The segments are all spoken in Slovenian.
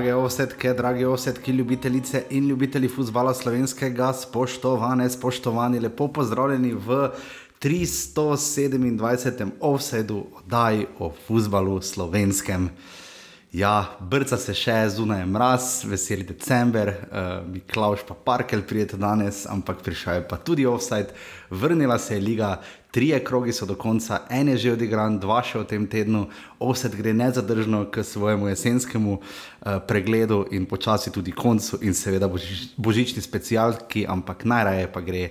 Drage osetke, drage osetke, ljubitelice in ljubitelji futbola slovenskega, spoštovane, spoštovani, lepo pozdravljeni v 327. offsetu oddaji o futbalu slovenskem. Ja, brca se še zunaj mraz, veseli december, uh, mi Klaus pa Parkel prijete danes, ampak prišel je pa tudi offset, vrnila se je liga, trije krogi so do konca, en je že odigran, dva še v tem tednu, offset gre nezadržno k svojemu jesenskemu uh, pregledu in počasi tudi koncu in seveda božič, božični specialki, ampak najraje pa gre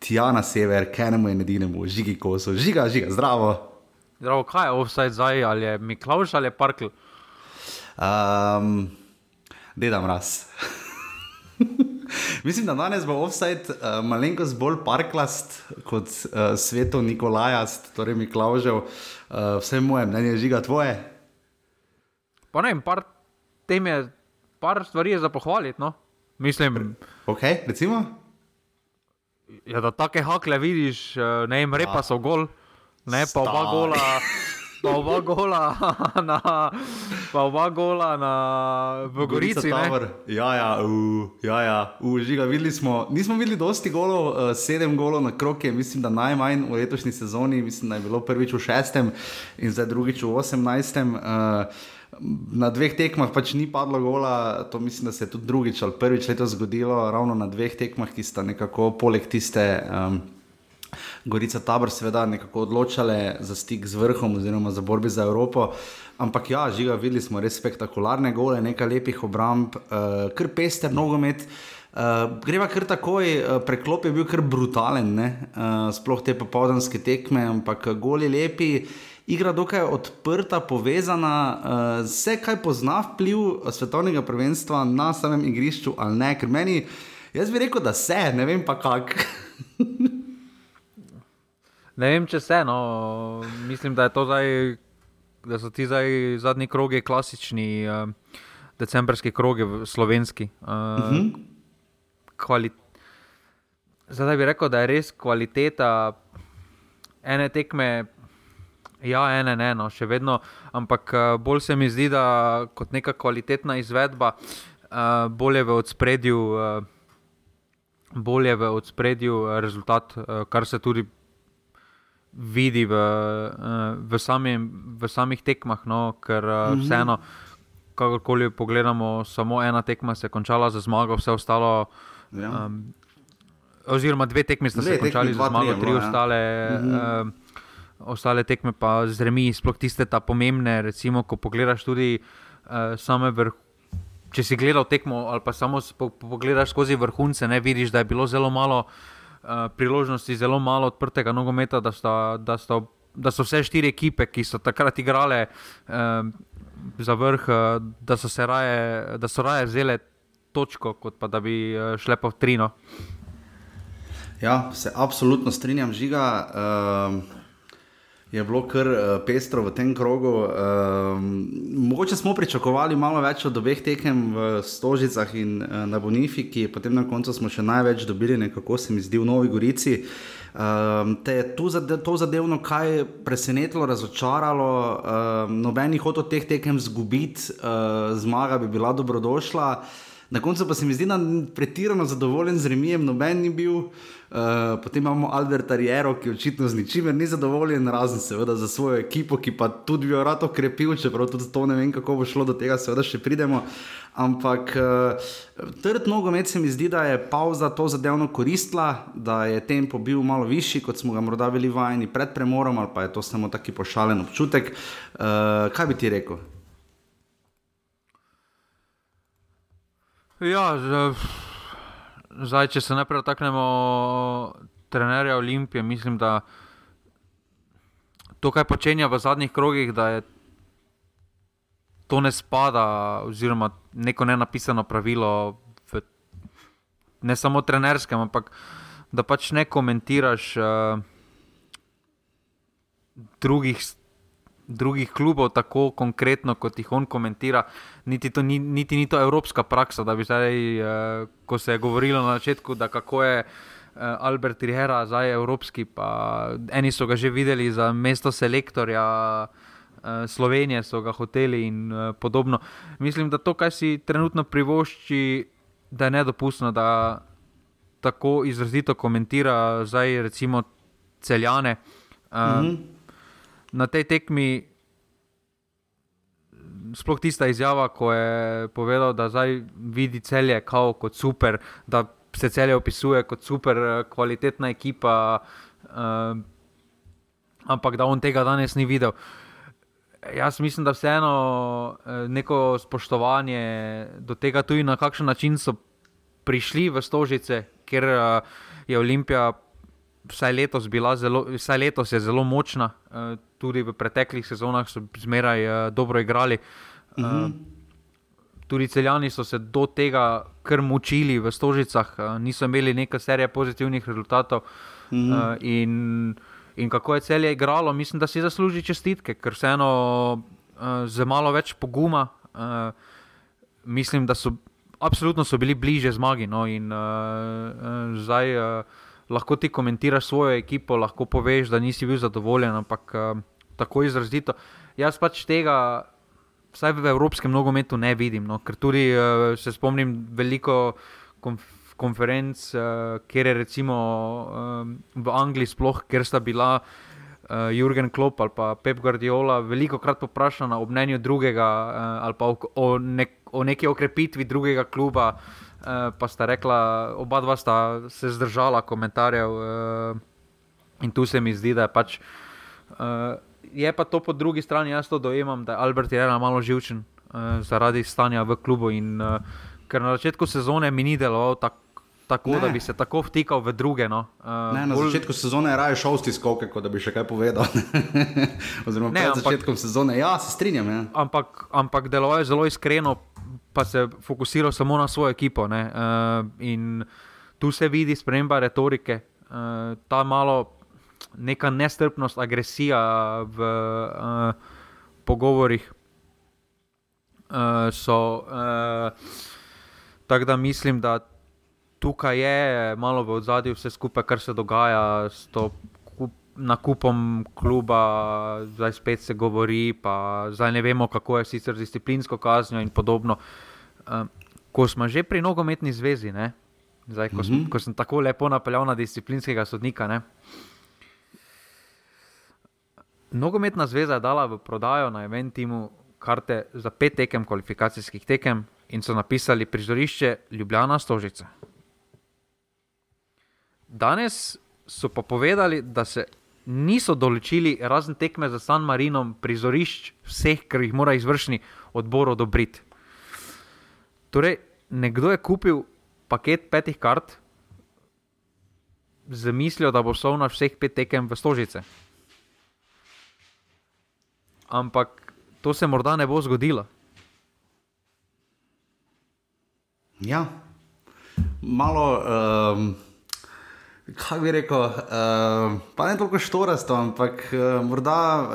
tja na sever, k enemu in edinemu, žigi kosu, žiga, žiga, zdravo. Zdravo, kaj je offset zdaj, ali je Miklaus ali je Parkel? Um, Dedam raz. Mislim, da danes bo offside uh, malenkost bolj parklast kot uh, sveto Nikolajast, torej Miklaužev. Uh, vse moje mnenje žiga tvoje. Pa ne, par tem je, par stvari je za pohvaliti. No? Mislim, Ok, recimo. ja, da take hakle vidiš, eh, ne vem, repa so gol, ne pa oba gola. Pa oba gola na, pa oba gola na, v Gorici. Ja, ja, uh, ja, ja. Uh, žiga, videli smo, nismo videli dosti golov, uh, sedem golov na krok je, mislim, da najmanj v letošnji sezoni, mislim, da je bilo prvič v šestem in zdaj drugič v osemnajstem. Uh, Na dveh tekmah pač ni padlo gola, to mislim, da se je tudi drugič ali prvič letos zgodilo, ravno na dveh tekmah, ki sta nekako poleg tiste um, Gorica Tabor, seveda, nekako odločale za stik z vrhom, oziroma za borbi za Evropo. Ampak ja, žiga, videli smo res spektakularne gole, nekaj lepih obramb, uh, kar pester nogomet. Uh, greva kar takoj, uh, preklop je bil kar brutalen, uh, sploh te popoldanske tekme, ampak goli lepi. Igra dokaj odprta, povezana, uh, vse kaj pozna vpliv svetovnega prvenstva na samem igrišču ali ne, ker meni, jaz bi rekel, da se, ne vem pa kako. Ne vem, če se. No. Mislim, da, zdaj, da so ti zdaj zadnji krogi klasični, uh, decembrski krogi, slovenski. Uh, uh -huh. kvali... Zdaj bi rekel, da je res kvaliteta ene tekme. Ja, ene, ne, no, še vedno, ampak uh, bolj se mi zdi, da kot neka kvalitetna izvedba, uh, bolje v odspredju, uh, bolje v odspredju rezultat, uh, kar se tudi vidi v, eh, v, samim, v samih tekmah, no, ker mm -hmm. vseeno, kakorkoli pogledamo, samo ena tekma se je končala za zmago, vse ostalo. Ja. Um, oziroma, dve tekmi sta Dve se končali za zmago, tri bilo, ja. ostale. Mm -hmm. um, Ostale tekme pa z remi, sploh tiste ta pomembne, recimo, ko pogledaš tudi uh, same vrh. Če si gledal tekmo ali pa samo po, po, pogledaš skozi vrhunce, ne vidiš, da je bilo zelo malo uh, priložnosti, zelo malo odprtega nogometa, da, sta, da, sta, da so vse štiri ekipe, ki so takrat igrale uh, za vrh, uh, da so raje, da so raje vzele točko, kot pa da bi uh, šle v trino. Ja, se absolutno strinjam, žiga. Um, je bilo kar uh, pestro v tem krogu. Um, mogoče smo pričakovali malo več od obeh tekem v Stožicah in uh, na Bonifiki, potem na koncu smo še največ dobili, nekako se mi zdi v Novi Gorici. Um, te je to zadevno kaj presenetilo, razočaralo, um, noben jih hotel teh tekem zgubiti, uh, zmaga bi bila dobrodošla. Na koncu pa se mi zdi, da ni pretirano zadovoljen z remijem, noben ni bil. Uh, potem imamo Alberta Riero, ki očitno z ničimer ni zadovoljen, razen seveda za svojo ekipo, ki pa tudi bi jo rad okrepil, čeprav tudi to ne vem, kako bo šlo do tega, seveda še pridemo. Ampak uh, trd nogomet se mi zdi, da je pauza to zadevno koristila, da je tempo bil malo višji, kot smo ga morda bili vajeni pred premorom, ali pa je to samo taki pošalen občutek. Uh, kaj bi ti rekel? Ja, z- zdaj, če se najprej dotaknemo trenerja Olimpije, mislim, da to, kar počenja v zadnjih krogih, da je to ne spada, oziroma neko nenapisano pravilo, v, ne samo trenerskem, ampak da pač ne komentiraš uh, drugih, s- drugih klubov tako konkretno, kot jih on komentira. Niti, to, ni, niti ni to evropska praksa, da bi zdaj, uh, ko se je govorilo na začetku, da kako je. Uh, Albert Rihera, zdaj evropski, pa eni so ga že videli za mesto selektorja uh, Slovenije so ga hoteli in uh, podobno. Mislim, da to, kar si trenutno privošči, da je nedopustno, da tako izrazito komentira zdaj recimo celjane. -hmm. Na tej tekmi, sploh tista izjava, ko je povedal, da zdaj vidi celje kot super, da se celje opisuje kot super, kvalitetna ekipa. Uh, ampak da on tega danes ni videl. Jaz mislim, da vseeno eh, neko spoštovanje do tega, tudi na kakšen način so prišli v Stožice, ker eh, je Olimpija vsaj letos bila zelo, vsaj letos je zelo močna, eh, tudi v preteklih sezonah so zmeraj dobro igrali. Mhm. Tudi celjani so se do tega kar mučili v Stožicah, niso imeli neke serije pozitivnih rezultatov. Mhm. In in kako je celje igralo, mislim, da si zasluži čestitke, ker vseeno uh, z malo več poguma, uh, mislim, da so absolutno so bili bliže zmagi. No, in uh, uh, zdaj uh, lahko ti komentiraš svojo ekipo, lahko poveš, da nisi bil zadovoljen, ampak uh, tako izrazito. Jaz pač tega. Vsaj v evropskem nogometu ne vidim, no, ker tudi uh, se spomnim veliko konferenc konferenc, uh, kjer je recimo um, v Angliji, sploh, kjer sta bila uh, Jurgen Klopp ali pa Pep Guardiola, veliko krat poprašana o mnenju drugega uh, ali pa o, o, nek, o neki okrepitvi drugega kluba. Uh, pa sta rekla, oba dva sta se zdržala komentarjev, uh, in tu se mi zdi, da je pač. Uh, je pa to po drugi strani, jaz to dojemam, da je Albert je malo živčen uh, zaradi stanja v klubu. In, uh, ker na začetku sezone mi ni deloval tako tako, ne. da bi se tako vtikal v druge. No. Uh, ne, na bolj... začetku sezone je raje šel ti skoke, kot da bi še kaj povedal. Oziroma, ne, ampak, začetkom sezone, ja, se strinjam. Ja. Ampak, ampak deloval je zelo iskreno, pa se fokusiral samo na svojo ekipo. Uh, in tu se vidi sprememba retorike, uh, ta malo neka nestrpnost, agresija v uh, pogovorih. Uh, so, uh, tako da mislim, da tukaj je malo v zadju vse skupaj, kar se dogaja s to nakupom kluba, zdaj spet se govori, pa zdaj ne vemo, kako je sicer z disciplinsko kaznjo in podobno. Uh, ko smo že pri nogometni zvezi, zdaj, ko, sem, mm -hmm. ko sem tako lepo napeljal na disciplinskega sodnika. Ne? Nogometna zveza je dala v prodajo na Eventimu karte za pet tekem, kvalifikacijskih tekem, in so napisali prizorišče Ljubljana Stožice. Danes so pa povedali, da se niso določili razen tekme za San Marino, prizorišč vseh, kar jih mora izvršni odbor odobriti. Torej, nekdo je kupil paket petih kart z mislijo, da bo šel na vseh pet tekem v Stožice. Ampak to se morda ne bo zgodilo. Ja, malo. Um... Kaj bi rekel, uh, pa ne toliko štorasto, ampak uh, morda uh,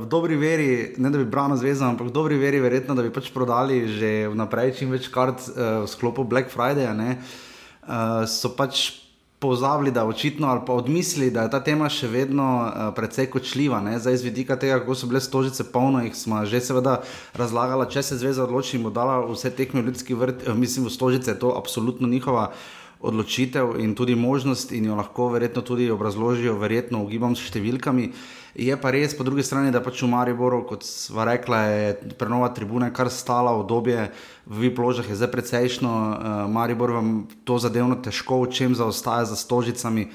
v dobri veri, ne da bi brano zvezal, ampak v dobri veri, verjetno, da bi pač prodali že vnaprej čim več kart uh, v sklopu Black Friday. Uh, so pač pozabili, da očitno ali pa odmislili, da je ta tema še vedno uh, precej kočljiva. Ne? Zdaj, iz vidika tega, kako so bile stožice polno, jih smo že seveda razlagali, če se zveza odloči in bo dala vse tekme v ljudski vrt, uh, mislim, v stožice je to absolutno njihova odločitev in tudi možnost, in jo lahko verjetno tudi obrazložijo, verjetno ugibam s številkami. Je pa res, po drugi strani, da pač v Mariboru, kot sva rekla, je prenova tribune kar stala obdobje, v Vipložah je zdaj precejšno, uh, Maribor vam to zadevno težko, v čem zaostaja za stožicami.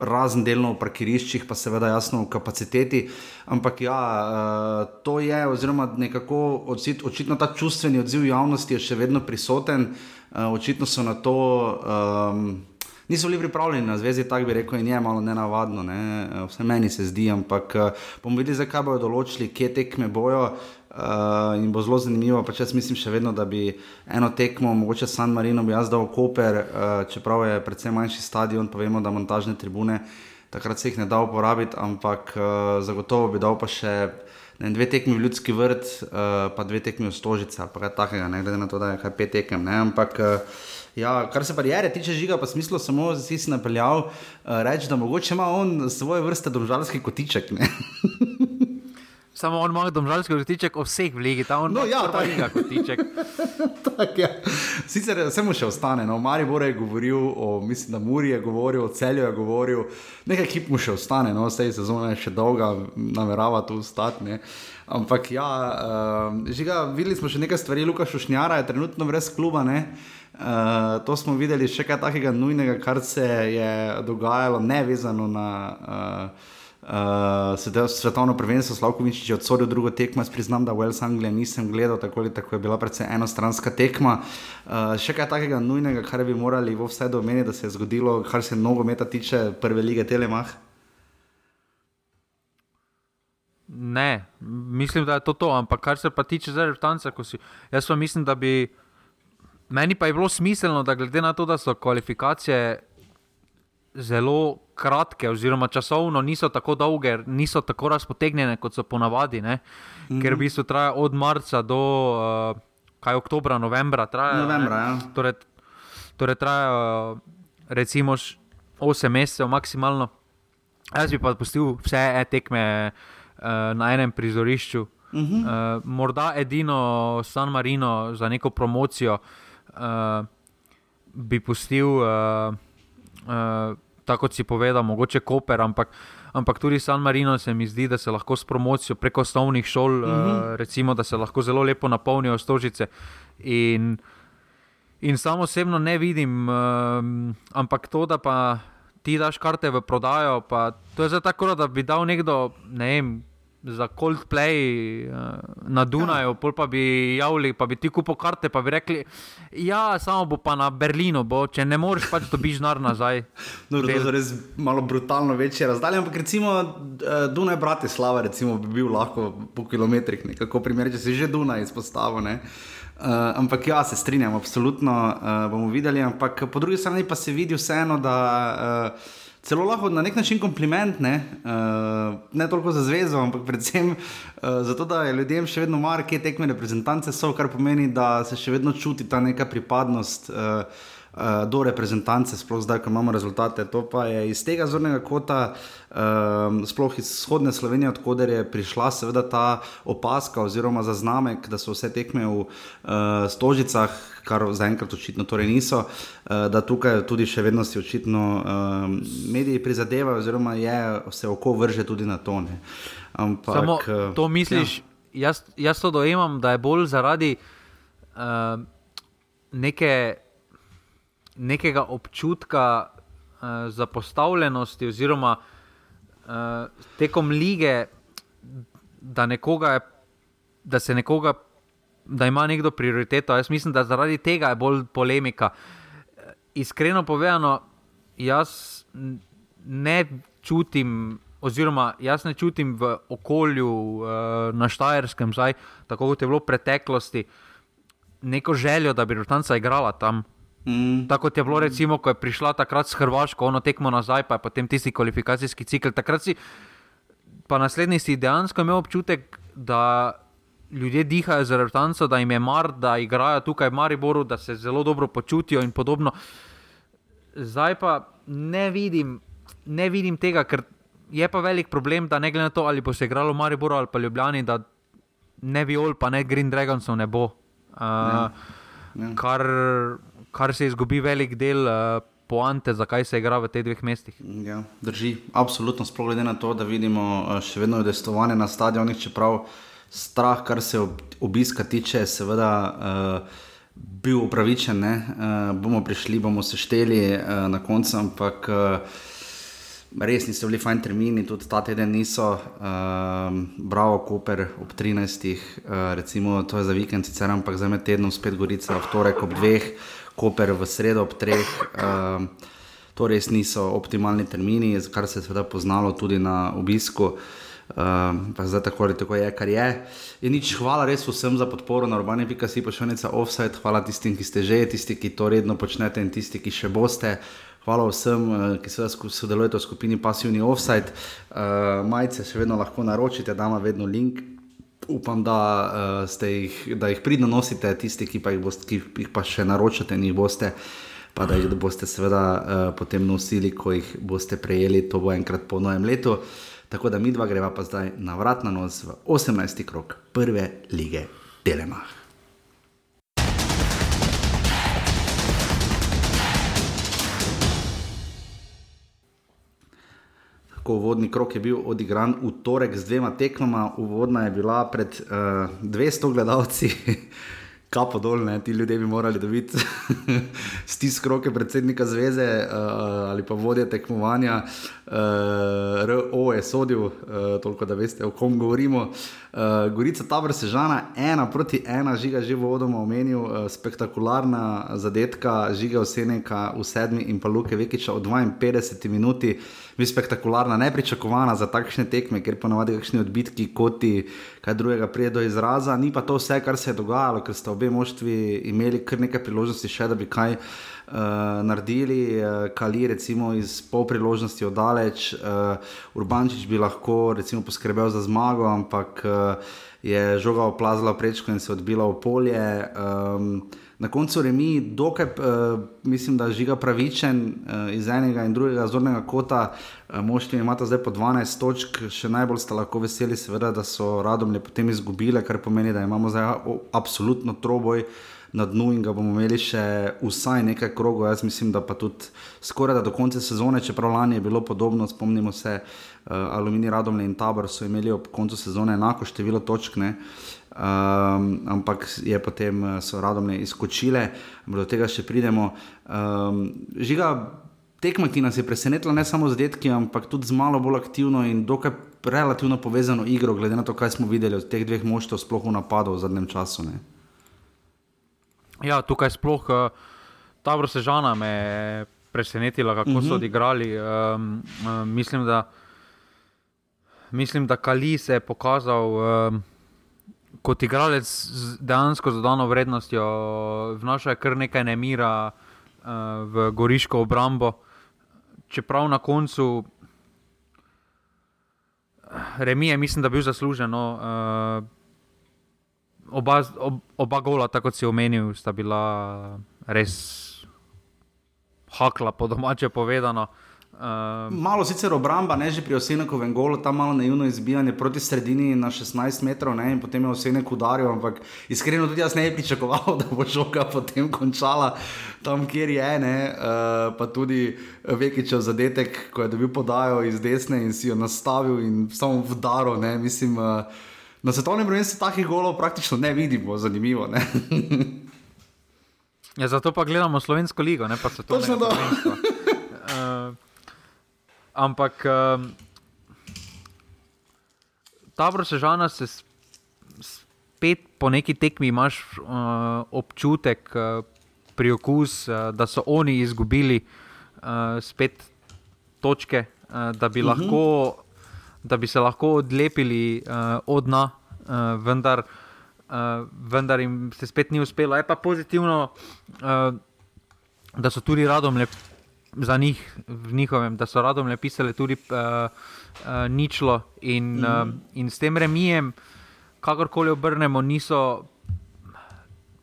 Razen delno v parkiriščih, pa seveda jasno v kapaciteti. Ampak ja, uh, to je, oziroma nekako očitno ta čustveni odziv javnosti je še vedno prisoten. Uh, očitno so na to, um, niso bili pripravljeni na zvezi, tako bi rekel, in je malo nenavadno, ne? Eh, vse meni se zdi, ampak uh, bomo videli, zakaj bodo določili, kje tekme bojo. Uh, in bo zelo zanimivo, pa če jaz mislim še vedno, da bi eno tekmo, mogoče San Marino, bi jaz dal Koper, uh, čeprav je predvsem manjši stadion, pa vemo, da montažne tribune takrat se jih ne da uporabiti, ampak uh, zagotovo bi dal pa še ne, dve tekmi v ljudski vrt, uh, pa dve tekmi v stožice, pa kaj takega, ne glede na to, da je kaj pet tekem. Ne, ampak, uh, Ja, kar se barijere tiče žiga, pa smislo samo, da si napeljal uh, reči, da mogoče ima on svoje vrste državljanski kotiček. Samo on ima domžalski kotiček o vseh v ligi, ta on No, ja, prva ta- liga kotiček. Tak, ja. Sicer se mu še ostane, no, Maribor je govoril, o, mislim, da Muri je govoril, o celju je govoril, nekaj ekip mu še ostane, no, vse sezona je še dolga, namerava tu ostati. ne. Ampak ja, uh, žiga, videli smo še nekaj stvari, Luka Šušnjara je trenutno brez kluba. Ne? Uh, to smo videli še kaj takega nujnega, kar se je dogajalo, nevezano na uh, uh, svetovno prvenstvo. Slavkovič je odsodil drugo tekmo, jaz priznam, da Wales Anglija nisem gledal, tako ali tako je bila predvsem enostranska tekma. Uh, še kaj takega nujnega, kar bi morali v vse domeniti, da se je zgodilo, kar se nogometa tiče prve lige Telemach. Ne, mislim, da je to to, ampak kar se pa tiče zdaj reprezentanca, ko si. Jaz pa mislim, da bi. Meni pa je bilo smiselno, da glede na to, da so kvalifikacije zelo kratke, oziroma časovno niso tako dolge, niso tako razpotegnjene, kot so ponavadi, ne? mm. ker v bistvu traja od marca do uh, kaj oktobra, novembra. Traja, Novembra, ja. torej, torej traja uh, recimo 8 mesecev maksimalno. Jaz bi pa pustil vse e-tekme uh, na enem prizorišču. Uh -huh. uh, morda edino San Marino za neko promocijo uh, bi pustil, uh, uh, tako kot si povedal, mogoče Koper, ampak, ampak tudi San Marino se mi zdi, da se lahko s promocijo preko osnovnih šol, uh -huh. uh, recimo, da se lahko zelo lepo napolnijo stožice. In, In samo osebno ne vidim, um, ampak to, da pa ti daš karte v prodajo, pa to je zdaj tako, da bi dal nekdo, ne vem, za Coldplay uh, na Dunaju, pol pa bi javili, pa bi ti kupil karte, pa bi rekli, ja, samo bo pa na Berlinu, bo, če ne moreš, pač dobiš denar nazaj. Dobro, to Del- so res malo brutalno večje razdalje, ampak recimo eh, Dunaj Bratislava recimo, bi bil lahko po kilometrih nekako primer, če si že Dunaj izpostavil. ne. Uh, ampak ja, se strinjam, absolutno uh, bomo videli. Ampak po drugi strani pa se vidi vseeno, da uh, celo lahko na nek način kompliment, ne, uh, ne toliko za zvezo, ampak predvsem uh, zato, da je ljudem še vedno mar, kje tekme reprezentance so, kar pomeni, da se še vedno čuti ta neka pripadnost. Uh, uh, do reprezentance, sploh zdaj, ko imamo rezultate. To pa je iz tega zornega kota, um, sploh iz vzhodne Slovenije, odkuder je prišla seveda ta opaska oziroma zaznamek, da so vse tekme v uh, stožicah. Kar zaenkrat očitno torej niso, uh, da tukaj tudi še vedno si očitno um, mediji prizadevajo, oziroma je, se oko vrže tudi na to. ne. Ampak, Samo to misliš, ja. jaz, jaz to dojemam, da je bolj zaradi uh, neke, nekega občutka uh, zapostavljenosti, oziroma uh, tekom lige, da, nekoga je, da se nekoga, da ima nekdo prioriteto. Jaz mislim, da zaradi tega je bolj polemika. Iskreno povedano, jaz ne čutim. Oziroma, jaz ne čutim v okolju uh, na Štajerskem, zdaj, tako kot je bilo v preteklosti, neko željo, da bi Rutanca igrala tam. Mm, Tako je bilo, recimo, ko je prišla takrat s Hrvaško, ono tekmo nazaj, pa je potem tisti kvalifikacijski cikl. Takrat si, pa naslednji si dejansko imel občutek, da ljudje dihajo za Rutanco, da jim je mar, da igrajo tukaj v Mariboru, da se zelo dobro počutijo in podobno. Zdaj pa ne vidim, ne vidim tega, ker je pa velik problem, da ne glede na to, ali bo se igralo v Mariboru ali pa Ljubljani, da ne Viol, pa ne Green Dragonsov ne bo. Uh, Ja. kar, kar se izgubi velik del uh, poante, zakaj se igra v teh dveh mestih. Ja, drži, absolutno, sploh glede na to, da vidimo eh, še vedno udestovanje na stadionih, čeprav strah, kar se ob, obiska tiče, je seveda uh, bil upravičen. Uh, bomo prišli, bomo sešteli uh, na koncu, ampak uh, res niso bili fajn termini, tudi ta teden niso. Uh, bravo, Koper ob 13. Uh, recimo, to je za vikend, sicer, ampak za med tednom spet Gorica, v torek ob dveh, Koper v sredo ob treh. Uh, To res niso optimalni termini, kar se je seveda poznalo tudi na obisku. Uh, pa zdaj tako ali tako je, kar je. Nič, hvala res vsem za podporo na urbani.si pošiljnica offside, hvala tistim, ki ste že, tisti, ki to redno počnete in tisti, ki še boste. Hvala vsem, eh, ki sku- sodelujete v skupini Passivni offside. Uh, majice še vedno lahko naročite, dama vedno link. Upam, da, uh, jih, da jih pridno nosite, tisti, ki pa jih, boste, ki jih pa še naročate in jih boste, pa da jih boste seveda uh, potem nosili, ko jih boste prejeli, to bo enkrat po novem letu. Tako da mi dva greva pa zdaj na vrat na nos v 18. krok prve lige Telemach. Tako uvodni krok je bil odigran v torek z dvema tekmama, uvodna je bila pred uh, eh, 200 gledalci. kapo dol, ne? ti ljudje bi morali dobiti stisk roke predsednika zveze uh, ali pa vodje tekmovanja. Uh, RO je sodil, uh, toliko da veste, o kom govorimo. Uh, Gorica Tabor Sežana, ena proti ena, žiga že vodoma omenil, uh, spektakularna zadetka, žiga Oseneka v sedmi in pa Luke Vekiča v 52 minuti bi spektakularna, nepričakovana za takšne tekme, ker ponovadi kakšni odbitki, koti, kaj drugega pride do izraza. Ni pa to vse, kar se je dogajalo, ker sta obe moštvi imeli kar nekaj priložnosti še, da bi kaj uh, naredili. Uh, Kali, recimo, iz pol priložnosti oddaleč, uh, Urbančič bi lahko recimo, poskrbel za zmago, ampak uh, je žoga oplazila prečko in se odbila v polje. Um, na koncu remi, dokaj uh, mislim, da žiga pravičen uh, iz enega in drugega zornega kota. Uh, Moštvi imata zdaj po 12 točk, še najbolj sta lahko veseli, seveda, da so radomlje potem izgubile, kar pomeni, da imamo zdaj absolutno troboj. Na dnu in ga bomo imeli še vsaj nekaj krogov, jaz mislim, da pa tudi skoraj da do konca sezone, čeprav lani je bilo podobno, spomnimo se, uh, Alumini, Radomlje in Tabor so imeli ob koncu sezone enako število točk. Uh, um, ampak je potem eh, so radomne izkočile, do tega še pridemo. Um, žiga, tekma, ki nas je presenetila, ne samo z detki, ampak tudi z malo bolj aktivno in dokaj relativno povezano igro, glede na to, kaj smo videli od teh dveh moštov, sploh v napadu v zadnjem času. Ne. Ja, tukaj sploh uh, ta vrsta žana me je presenetila, kako uh -huh. so mhm. odigrali. Um, uh, mislim, da, mislim, da Kali se je pokazal. Um, kot igralec z dejansko zadano vrednostjo, vnaša kar nekaj nemira uh, v goriško obrambo. Čeprav na koncu remi je, mislim, da bi bil zaslužen. No, uh, oba, ob, oba gola, tako kot si omenil, sta bila res hakla, po domače povedano. Uh, malo sicer obramba, ne že pri Osenekovem golu, tam malo naivno izbijanje proti sredini na 16 metrov, ne, in potem je Osenek udaril, ampak iskreno tudi jaz ne bi pričakoval, da bo žoga potem končala tam, kjer je. Ne, uh, pa tudi Vekičev zadetek, ko je dobil podajo iz desne in si jo nastavil in samo vdaro. Ne, mislim, uh, na svetovnem prvenstvu takih golov praktično ne vidimo, zanimivo. Ne. Ja, zato pa gledamo slovensko ligo, ne pa se to. Točno to. Ampak um, ta vrsežana se spet po neki tekmi imaš uh, občutek, uh, priokus, uh, da so oni izgubili uh, spet točke, uh, da, bi uh mhm. -huh. lahko, da bi se lahko odlepili uh, od dna, uh, vendar, uh, vendar jim se spet ni uspelo. Je pa pozitivno, uh, da so tudi radom lepi za njih, v njihovem, da so radom napisali tudi uh, uh, ničlo in, mm. uh, in s tem remijem, kakorkoli obrnemo, niso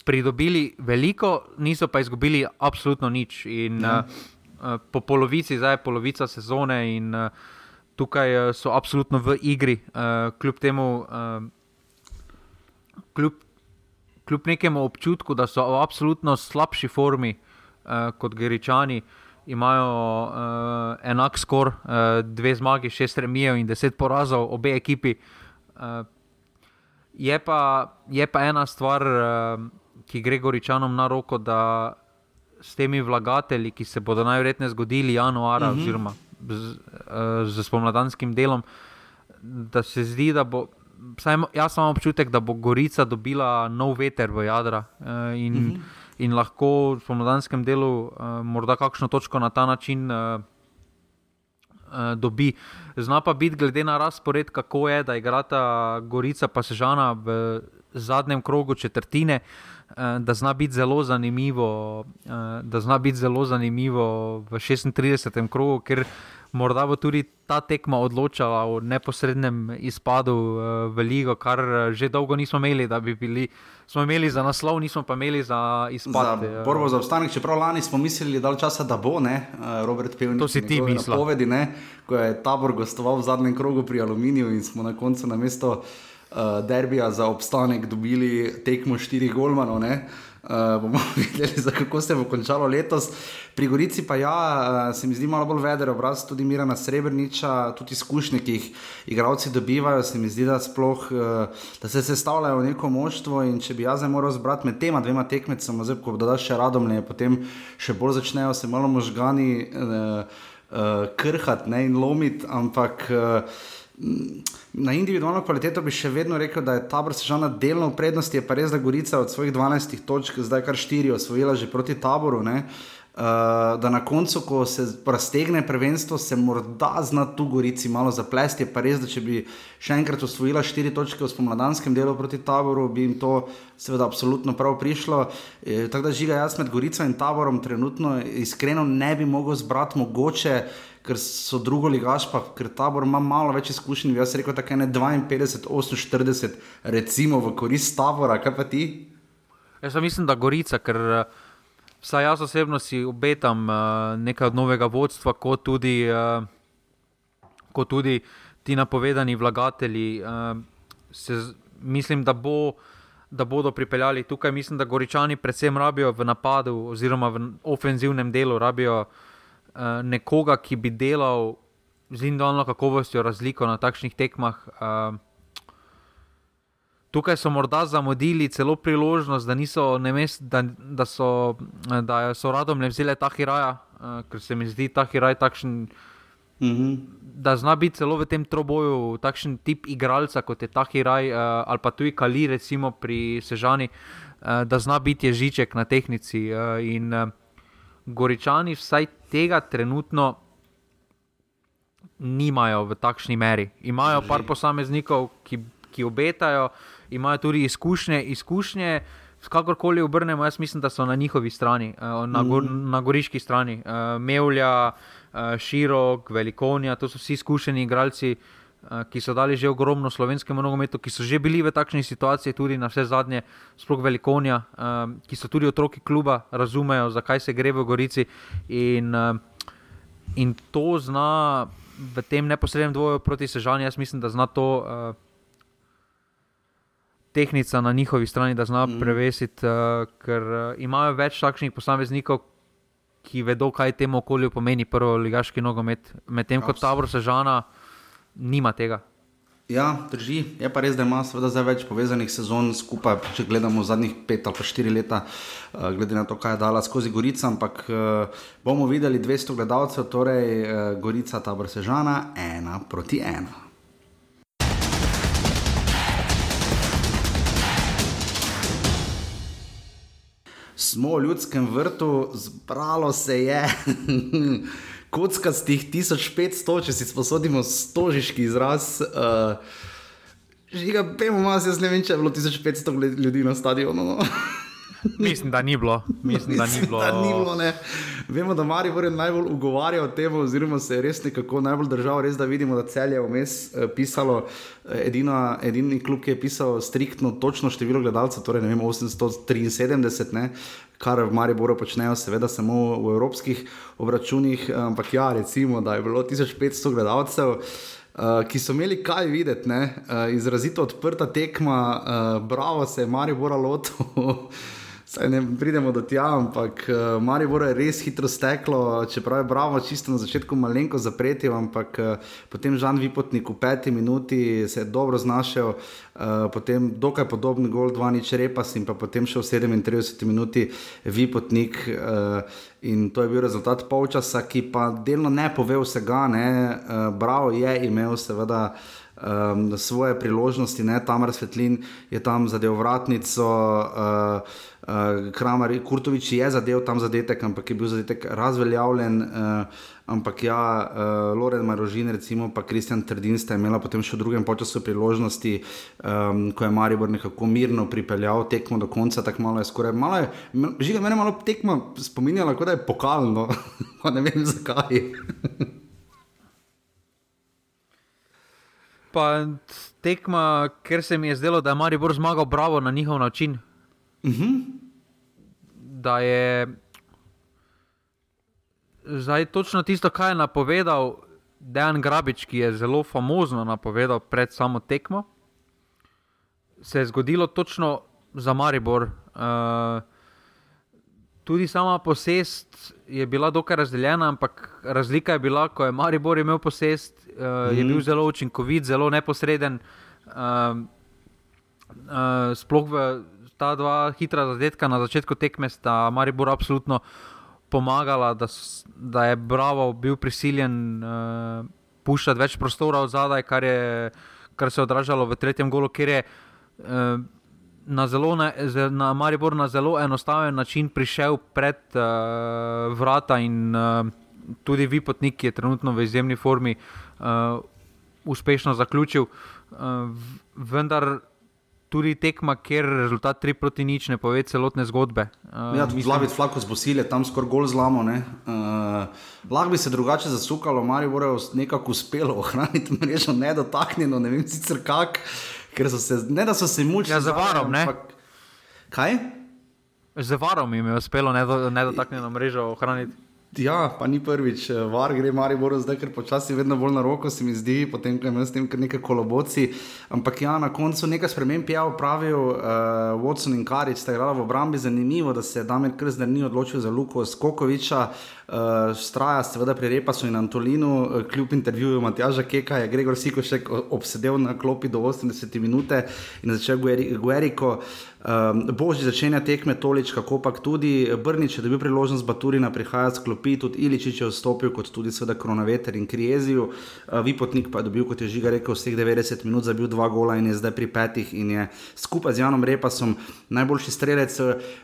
pridobili veliko, niso pa izgubili absolutno nič. In, uh, uh, po polovici, zdaj je polovica sezone in uh, tukaj uh, so absolutno v igri, uh, kljub temu. Uh, kljub, kljub nekemu občutku, da so v absolutno slabši formi uh, kot Geričani, imajo uh, enak skor, uh, dve zmagi, šest remijev in deset porazov, obe ekipi. Uh, je, pa, je pa ena stvar, uh, ki gre Goričanom na roko, da s temi vlagatelji, ki se bodo najverjetneje zgodili januarja, uh mhm. -huh. oziroma z, z spomladanskim delom, da se zdi, da bo. Saj, jaz imam občutek, da bo Gorica dobila nov veter v jadra. Uh, in, uh mhm. -huh in lahko v pomladanskem delu uh, morda kakšno točko na ta način uh, uh, dobi. Zna pa biti, glede na razpored, kako je, da igrata Gorica pa Sežana v zadnjem krogu četrtine. Da zna biti zelo zanimivo, da zna biti zelo zanimivo v 36. krogu, ker morda bo tudi ta tekma odločala o neposrednem izpadu uh, v ligo, kar že dolgo nismo imeli, da bi bili. Smo imeli za naslov, nismo pa imeli za izpad. Za prvo za obstanek, čeprav lani smo mislili, da je časa, da bo, ne, Robert Pejnik. To si ti misliš. Povedi, ne, ko je tabor gostoval v zadnjem krogu pri Aluminiju in smo na koncu na mesto uh, derbija za obstanek dobili tekmo štirih golmanov. Uh, Uh, bomo videli, kako se bo končalo letos. Pri Gorici pa ja, uh, se mi zdi malo bolj veder obraz, tudi Mirana Srebrniča, tudi izkušnje, ki jih igravci dobivajo. Se mi zdi, da, sploh, uh, da se sestavljajo v neko moštvo. In če bi jaz moral zbrati med tema dvema tekmecama, zdaj ko dodaš še radomlje, potem še bolj začnejo se malo možgani uh, uh, krhati in lomiti. Ampak. Uh, Na individualno kvaliteto bi še vedno rekel, da je ta brsežana delno v prednosti, je pa res, da Gorica od svojih 12 točk zdaj kar 4 osvojila že proti taboru. Uh, da na koncu, ko se raztegne prvenstvo, se morda zna tu Gorici malo zaplesti. Pa res, da če bi še enkrat osvojila 4 točke v spomladanskem delu proti taboru, bi jim to seveda absolutno prav prišlo. E, tako da žiga jaz med Gorico in taborom trenutno iskreno ne bi mogel zbrati mogoče ker so drugo ligaš, pa ker tabor ima malo več izkušenj. Jaz rekel, da je 52, 48, recimo v korist tabora, kaj pa ti? Jaz mislim, da Gorica, ker vsaj jaz osebno si obetam uh, nekaj od novega vodstva, kot tudi, uh, kot tudi ti napovedani vlagatelji. Uh, se, mislim, da, bo, da bodo pripeljali tukaj. Mislim, da Goričani predvsem rabijo v napadu oziroma v ofenzivnem delu rabijo. Eh, nekoga, ki bi delal z individualno kakovostjo razliko na takšnih tekmah. Uh, tukaj so morda zamudili celo priložnost, da, niso, mest, da, da, so, da so radom ne vzeli ta hiraja, uh, ker se mi zdi ta hiraj takšen. Mm -hmm. Da zna biti celo v tem troboju takšen tip igralca kot je Tahiraj uh, ali pa tudi Kali, recimo pri Sežani, uh, da zna biti ježiček na tehnici. Uh, in uh, Goričani vsaj tega trenutno nimajo v takšni meri. Imajo par posameznikov, ki, ki obetajo, imajo tudi izkušnje. izkušnje Kakorkoli obrnemo, jaz mislim, da so na njihovi strani, eh, na, gor, mm. na goriški strani. Eh, Mevlja, eh, Širok, Velikonija, to so vsi izkušeni igralci, ki so dali že ogromno slovenskemu nogometu, ki so že bili v takšni situaciji, tudi na vse zadnje, sploh Velikonija, ki so tudi otroki kluba, razumejo, zakaj se gre v Gorici. In, in to zna v tem neposrednem dvoju proti Sežani, jaz mislim, da zna to uh, tehnica na njihovi strani, da zna mm. prevesiti, uh, ker uh, imajo več takšnih posameznikov, ki vedo, kaj temu okolju pomeni prvo ligaški nogomet, medtem ko tabor Sežana nima tega. Ja, drži. Je pa res, da ima seveda zdaj več povezanih sezon skupaj, če gledamo zadnjih pet ali pa štiri leta, uh, glede na to, kaj je dala skozi Gorico. Ampak uh, bomo videli 200 gledalcev, torej uh, Gorica, ta Brsežana, ena proti ena. Smo v ljudskem vrtu, zbralo se je. kockastih 1500, če si sposodimo stožiški izraz. Uh, Žiga, pojmo, jaz ne vem, če je bilo 1500 ljudi na stadionu. No. Mislim, da ni bilo. Mislim, da ni bilo. da ni bilo Vemo, da Mari je najbolj ugovarjal temu, oziroma se je res nekako najbolj držal. Res da vidimo, da cel je vmes eh, pisalo, eh, edina, edini klub, ki je pisal striktno točno število gledalcev, torej vem, 873, ne, kar v Mariboru počnejo, seveda samo v evropskih obračunih. Ampak ja, recimo, da je bilo 1500 gledalcev. Uh, ki so imeli kaj videti, uh, izrazito odprta tekma, uh, bravo se je Maribor lotil. Saj ne pridemo do tja, ampak uh, Marijo je res hitro steklo, čeprav je bravo, čisto na začetku malenko zapreti, ampak uh, potem Žan Vipotnik v peti minuti se je dobro znašel, uh, potem dokaj podoben gol, dva nič repas in pa potem še v 37 minuti Vipotnik. Uh, In to je bil rezultat polčasa, ki pa delno ne pove vsega. Ne. Uh, bravo je imel, seveda, um, svoje priložnosti, ne. Tamar Svetlin je tam zadev vratnico. Uh, Uh, Kramer, Kurtovič je zadev tam zadetek, ampak je bil zadetek razveljavljen. Uh, ampak ja, uh, Loren Marožin, recimo pa Kristjan Trdin sta imela potem še v drugem času priložnosti, um, ko je Maribor nekako mirno pripeljal tekmo do konca, tako malo je skoraj. Malo je, žiga, mene malo tekmo spominjala, kot da je pokalno, pa ne vem zakaj. pa tekma, ker se mi je zdelo, da je Maribor zmagal bravo na njihov način. Uh -huh. Da je zdaj točno tisto, kar je napovedal Dejan Grabič, ki je zelo famozno napovedal pred samo tekmo, se je zgodilo točno za Maribor. Uh, tudi sama posest je bila dokaj razdeljena, ampak razlika je bila, ko je Maribor imel posest, uh, mm. je bil zelo učinkovit, zelo neposreden. Uh, uh, sploh v ta dva hitra zadetka na začetku tekme sta Maribor absolutno pomagala, da, da je Bravo bil prisiljen uh, puščati več prostora od zadaj, kar, je, kar se je odražalo v tretjem golu, kjer je uh, na, zelo ne, na Maribor na zelo enostaven način prišel pred uh, vrata in uh, tudi vi, potnik, ki je trenutno v izjemni formi, uh, uspešno zaključil. Uh, vendar tudi tekma, kjer rezultat 3 proti nič ne pove celotne zgodbe. Uh, ja, tudi Slavic Flako z Bosilje, tam skoraj gol zlamo. Uh, lahko bi se drugače zasukalo, Marijo Borejo nekako uspelo ohraniti mrežo nedotaknjeno, ne vem sicer kak, ker so se, ne da so se mučili. Ja, za varom, ne? Kaj? Z varom jim je uspelo nedotaknjeno mrežo ohraniti. Ja, pa ni prvič, eh, var gre Maribor zdaj, ker počasi vedno bolj na roko se mi zdi, potem ko imam s tem nekaj koloboci. Ampak ja, na koncu nekaj sprememb je upravil uh, Watson in Karič, sta igrala v obrambi. Zanimivo, da se Damir Krzner ni odločil za Luko Skokoviča. Uh, straja seveda pri Repasu in Antolinu, uh, kljub intervjuju Matjaža Keka, je Gregor Sikošek obsedel na klopi do 80 minut in začel Gueriko. Um, Božji začenja tekme tolič, kako pa tudi Brnič je dobil priložnost Baturina prihajati s klopi, tudi Iličič je vstopil, kot tudi seveda Kronaveter in Krijezijo. Uh, Vipotnik pa je dobil, kot je Žiga rekel, vseh 90 minut, zabil dva gola in je zdaj pri petih in je skupaj z Janom Repasom najboljši strelec.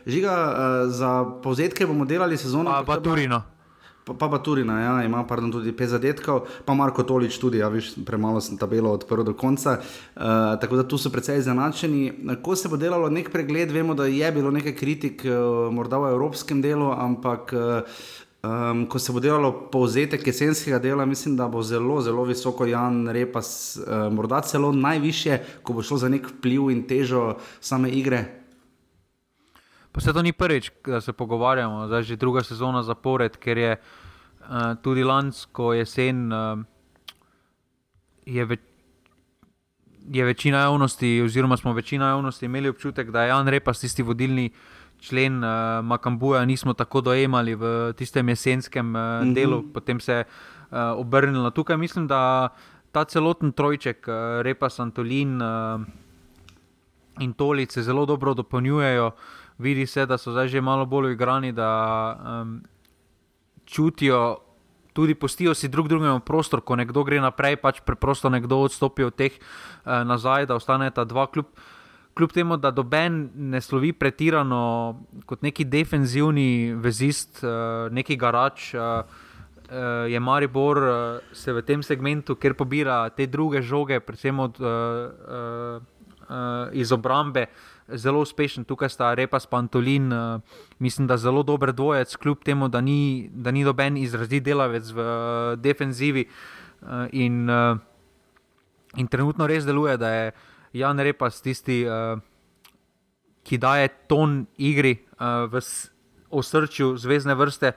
Žiga, uh, za povzetke bomo delali sezono. Pa Baturino. Pa, pa, pa tudi, ja, ima pardon, tudi pet zadetkov, pa Marko Tolič tudi, ja, viš, premalo sem tabelo od prvega do konca. Uh, tako da tu so precej izenačeni. Ko se bo delalo nek pregled, vemo, da je bilo nekaj kritik, uh, morda v evropskem delu, ampak. Uh, Um, ko se bo delalo povzetek jesenskega dela, mislim, da bo zelo, zelo visoko Jan Repas, uh, morda celo najviše, ko bo šlo za nek vpliv in težo same igre. Pa se to ni prvič, da se pogovarjamo, zdaj že druga sezona zapored, ker je uh, tudi lansko jesen, uh, je, ve, je večina javnosti, oziroma smo večina javnosti imeli občutek, da je Jan Repas tisti vodilni člen uh, Makambuja, nismo tako dojemali v tistem jesenskem uh, mm -hmm. delu, potem se je uh, obrnilo tukaj. Mislim, da ta celoten trojček, uh, Repas, Antolin uh, in Tolice, zelo dobro dopolnjujejo vidi se, da so zdaj že malo bolj igrani, da um, čutijo, tudi postijo si drug drugemu prostor, ko nekdo gre naprej, pač preprosto nekdo odstopi od teh uh, nazaj, da ostane ta dva kljub. Kljub temu, da doben ne slovi pretirano kot neki defenzivni vezist, uh, neki garač, uh, uh, je Maribor uh, se v tem segmentu, ker pobira te druge žoge, predvsem od, uh, uh, uh, iz obrambe, uh, zelo uspešen, tukaj sta Repa Spantolin, uh, mislim, da zelo dober dvojec, kljub temu, da ni, da ni doben izrazit delavec v uh, defenzivi. Uh, in, uh, in trenutno res deluje, da je Jan Repas tisti, uh, ki daje ton igri uh, v osrčju zvezdne vrste.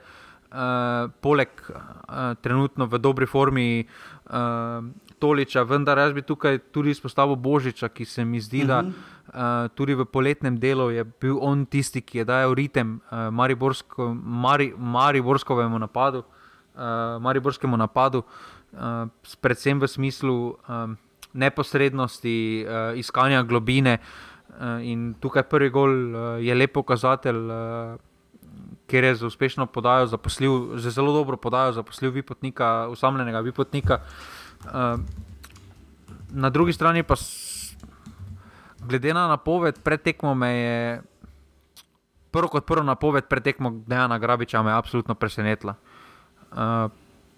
Uh, poleg uh, trenutno v dobri formi uh, Toliča, vendar jaz bi tukaj tudi izpostavil Božiča, ki se mi zdi, uh -huh. da uh, tudi v poletnem delu je bil on tisti, ki je dajal ritem uh, Mariborsko, Mari, Mariborskovemu napadu, uh, Mariborskemu napadu, uh, predvsem v smislu um, neposrednosti, uh, iskanja globine. Uh, in tukaj prvi gol uh, je lep pokazatelj, uh, ker je za uspešno podajo zaposlil, za zelo dobro podajo zaposlil vipotnika, usamljenega vipotnika. Uh, na drugi strani pa glede na napoved pred tekmo, me je prvo kot prvo napoved pred tekmo Dejana Grabiča me absolutno presenetila. Uh,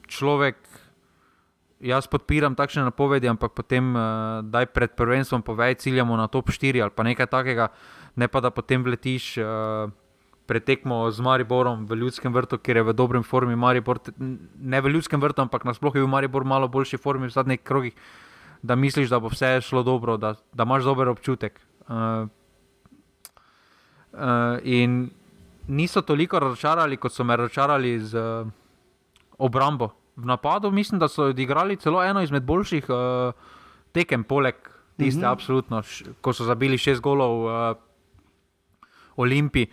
človek, jaz podpiram takšne napovedi, ampak potem, uh, da pred prvenstvom povej, ciljamo na top 4 ali pa nekaj takega, ne pa da potem letiš. Uh, Pretekmo z Mariborom v ljudskem vrtu, kjer je v dobrem formi Maribor, ne v ljudskem vrtu, ampak nasplošno je bil Maribor malo boljši formi v zadnjih krogih. da misliš, da bo vse šlo dobro, da, da imaš dober občutek. Uh, uh, in niso toliko razočarali, kot so me razočarali z uh, obrambo. V napadu mislim, da so odigrali celo eno izmed boljših uh, tekem, poleg tiste, mm -hmm. absolutno, ko so zabili šest golov uh, Olimpiji.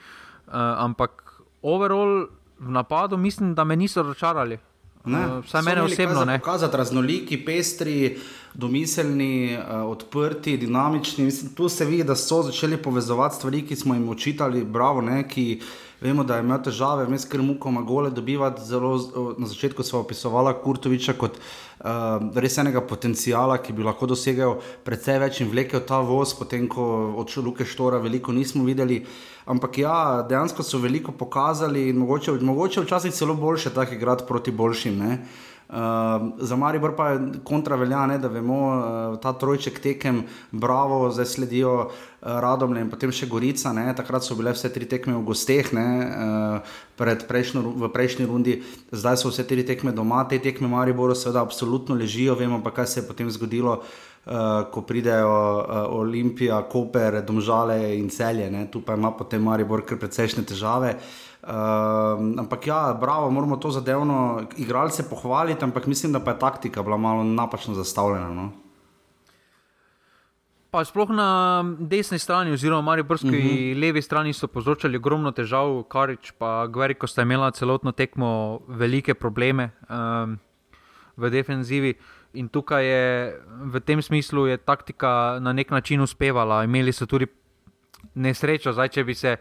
Uh, ampak overall v napadu mislim, da me niso razočarali. Uh, vsaj mene osebno ne. Pokazati raznoliki, pestri, domiselni, uh, odprti, dinamični. Mislim, tu se vidi, da so začeli povezovati stvari, ki smo jim učitali, bravo, ne, ki vemo, da imajo težave, vmes ker muko ima gole dobivati. Zelo, na začetku smo opisovali Kurtoviča kot uh, res enega potencijala, ki bi lahko dosegel precej več in vlekel ta voz, potem ko od Luke Štora veliko nismo videli. Ampak ja, dejansko so veliko pokazali in mogoče, mogoče včasih celo boljše, tako igrati proti boljšim. Ne? Uh, za Maribor pa je kontra velja, ne, da vemo, uh, ta trojček tekem, bravo, zdaj sledijo uh, Radomlje in potem še Gorica. Ne, takrat so bile vse tri tekme v gosteh, ne, uh, prejšnjo, v prejšnji rundi, zdaj so vse tri tekme doma, te tekme Mariboru seveda absolutno ležijo, vemo pa, kaj se je potem zgodilo. Uh, ko pridejo uh, Olimpija, Koper, Domžale in celje, ne? tu pa ima potem Maribor kar precejšnje težave. Uh, Uh, ampak ja, bravo, moramo to zadevno igralce pohvaliti, ampak mislim, da pa je taktika bila malo napačno zastavljena. No? Pa sploh na desni strani, oziroma na Mariborski uh mhm. -huh. levi strani, so povzročali ogromno težav, Karič in Gveriko sta imela celotno tekmo velike probleme um, v defenzivi. In tukaj je v tem smislu je taktika na nek način uspevala. Imeli so tudi nesrečo, zdaj če bi se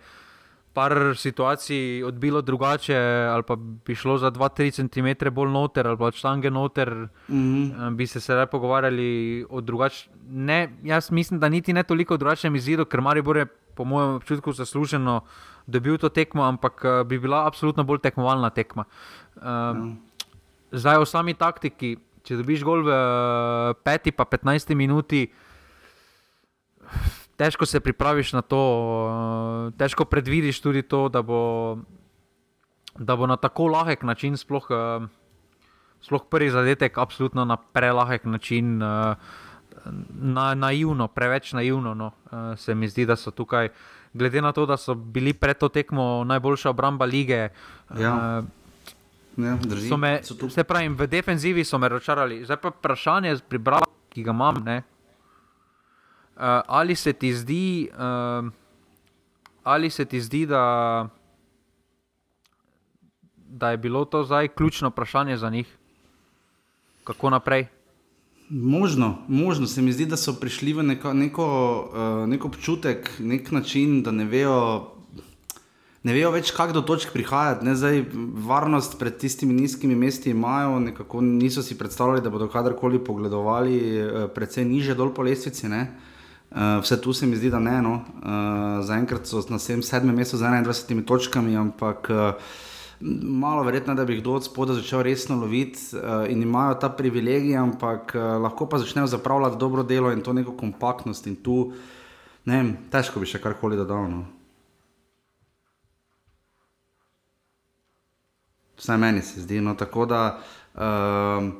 par situacij odbilo drugače, ali pa bi šlo za 2-3 cm bolj noter, ali pa štange noter, mm -hmm. bi se sedaj pogovarjali o drugačnem. Jaz mislim, da niti ne toliko o drugačnem izidu, ker Maribor je, po mojem občutku, zasluženo dobil to tekmo, ampak eh, bi bila absolutno bolj tekmovalna tekma. Um, mm. Zdaj o sami taktiki, če dobiš gol v eh, peti, pa 15 minuti težko se pripraviš na to, uh, težko predvidiš tudi to, da bo, da bo na tako lahek način, sploh, uh, sploh prvi zadetek, absolutno na prelahek način, uh, na, naivno, preveč naivno. No. Se mi zdi, da so tukaj, glede na to, da so bili pred to tekmo najboljša obramba lige. Ja. Ja, so me, se pravi, v defenzivi so me razočarali. Zdaj pa vprašanje, ki ga imam, ne, ali se ti zdi, uh, ali se ti zdi da, da je bilo to zdaj ključno vprašanje za njih, kako naprej? Možno, možno se mi zdi, da so prišli v neko, neko, uh, neko občutek, nek način, da ne vejo. Ne vejo več, kako do točk prihajati, zdaj varnost pred tistimi nizkimi mesti imajo, nekako niso si predstavljali, da bodo kadarkoli pogledovali, predvsej niže dol po lestvici. Uh, Uh, vse tu se mi zdi, da ne. No. Uh, Zaenkrat so na sedmem mestu z 21 točkami, ampak uh, malo verjetno, da bi kdo od spoda začel resno loviti uh, in imajo ta privilegij, ampak uh, lahko pa začnejo zapravljati dobro delo in to neko kompaktnost. In tu, ne vem, težko bi še karkoli dodal. No. Vsaj meni se zdi. No, tako da uh,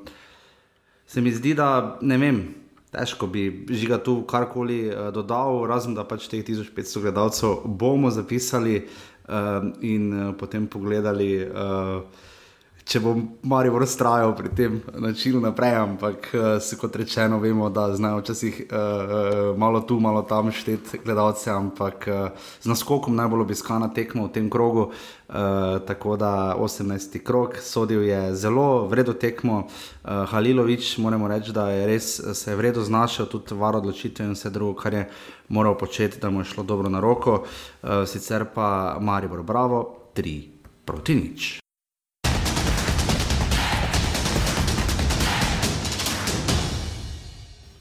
se mi zdi, da ne vem težko bi žiga tu karkoli uh, dodal, razen da pač teh 1500 gledalcev bomo zapisali uh, in uh, potem pogledali. Uh, če bom malo raztrajal pri tem načinu naprej, ampak uh, se kot rečeno, vemo, da znajo včasih uh, malo tu, malo tam šteti gledalce, ampak uh, z naskokom najbolj obiskana tekma v tem krogu. Uh, tako da 18. krok, sodil je zelo vredno tekmo. Uh, Halilovič, moramo reči, da je res se je vredno znašel, tudi var odločitev in vse drugo, kar je moral početi, da mu je šlo dobro na roko. Uh, sicer pa Maribor, bravo, 3 proti nič.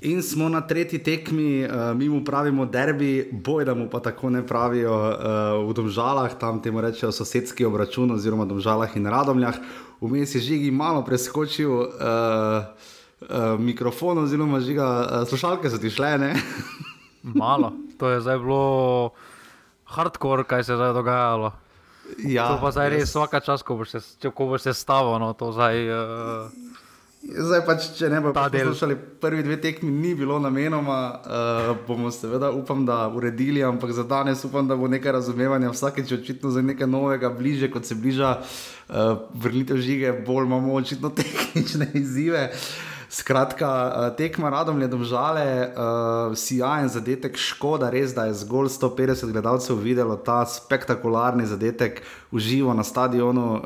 In smo na tretji tekmi, uh, mi mu pravimo derbi, boj da mu pa tako ne pravijo uh, v Domžalah, tam temu rečejo sosedski obračun, oziroma Domžalah in Radomljah. Vmes je žigi malo preskočil uh, uh, mikrofon, oziroma žiga, uh, slušalke so ti šle. malo, to je zdaj bilo hardcore, kaj se je zdaj dogajalo. Ja, to pa zdaj res vsaka čas, ko boš se, ko boš se stavil, no, to zdaj. Uh... Zdaj pač, če ne bomo poslušali prvi dve tekmi, ni bilo namenoma, uh, bomo seveda upam, da uredili, ampak za danes upam, da bo nekaj razumevanja vsakeč očitno za nekaj novega, bliže kot se bliža uh, vrnitev žige, bolj imamo očitno tehnične izzive. Uh, Skratka, eh, tekma radom je domžale, uh, sijajen zadetek, škoda res, da je zgolj 150 gledalcev videlo ta spektakularni zadetek v živo na stadionu. Uh,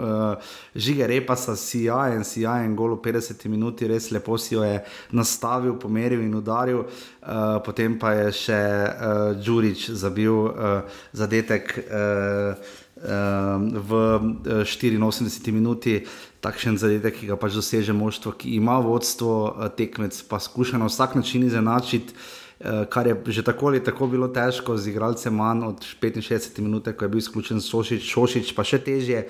žige repa sa sijajen, sijajen gol v 50 minuti, res lepo si jo je nastavil, pomeril in udaril. Uh, potem pa je še uh, Đurič zabil uh, zadetek. Uh, v 84 minuti, takšen zadetek, ki ga pač doseže moštvo, ki ima vodstvo, eh, tekmec pa skuša na vsak način izenačiti. Eh, kar je že tako ali tako bilo težko, z igralcem manj od 65 minut, ko je bil izključen Sošič, Šošič, pa še težje.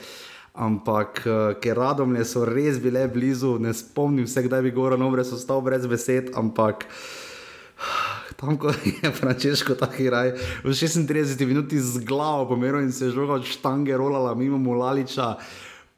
Ampak, eh, ker radomlje so res bile blizu, ne spomnim se, kdaj bi govoril, no, brez ostal brez besed, ampak tam, ko je Frančeško tako raj, v 36 minuti z glavo pomeril in se je žoga od štange rolala mimo Mulaliča.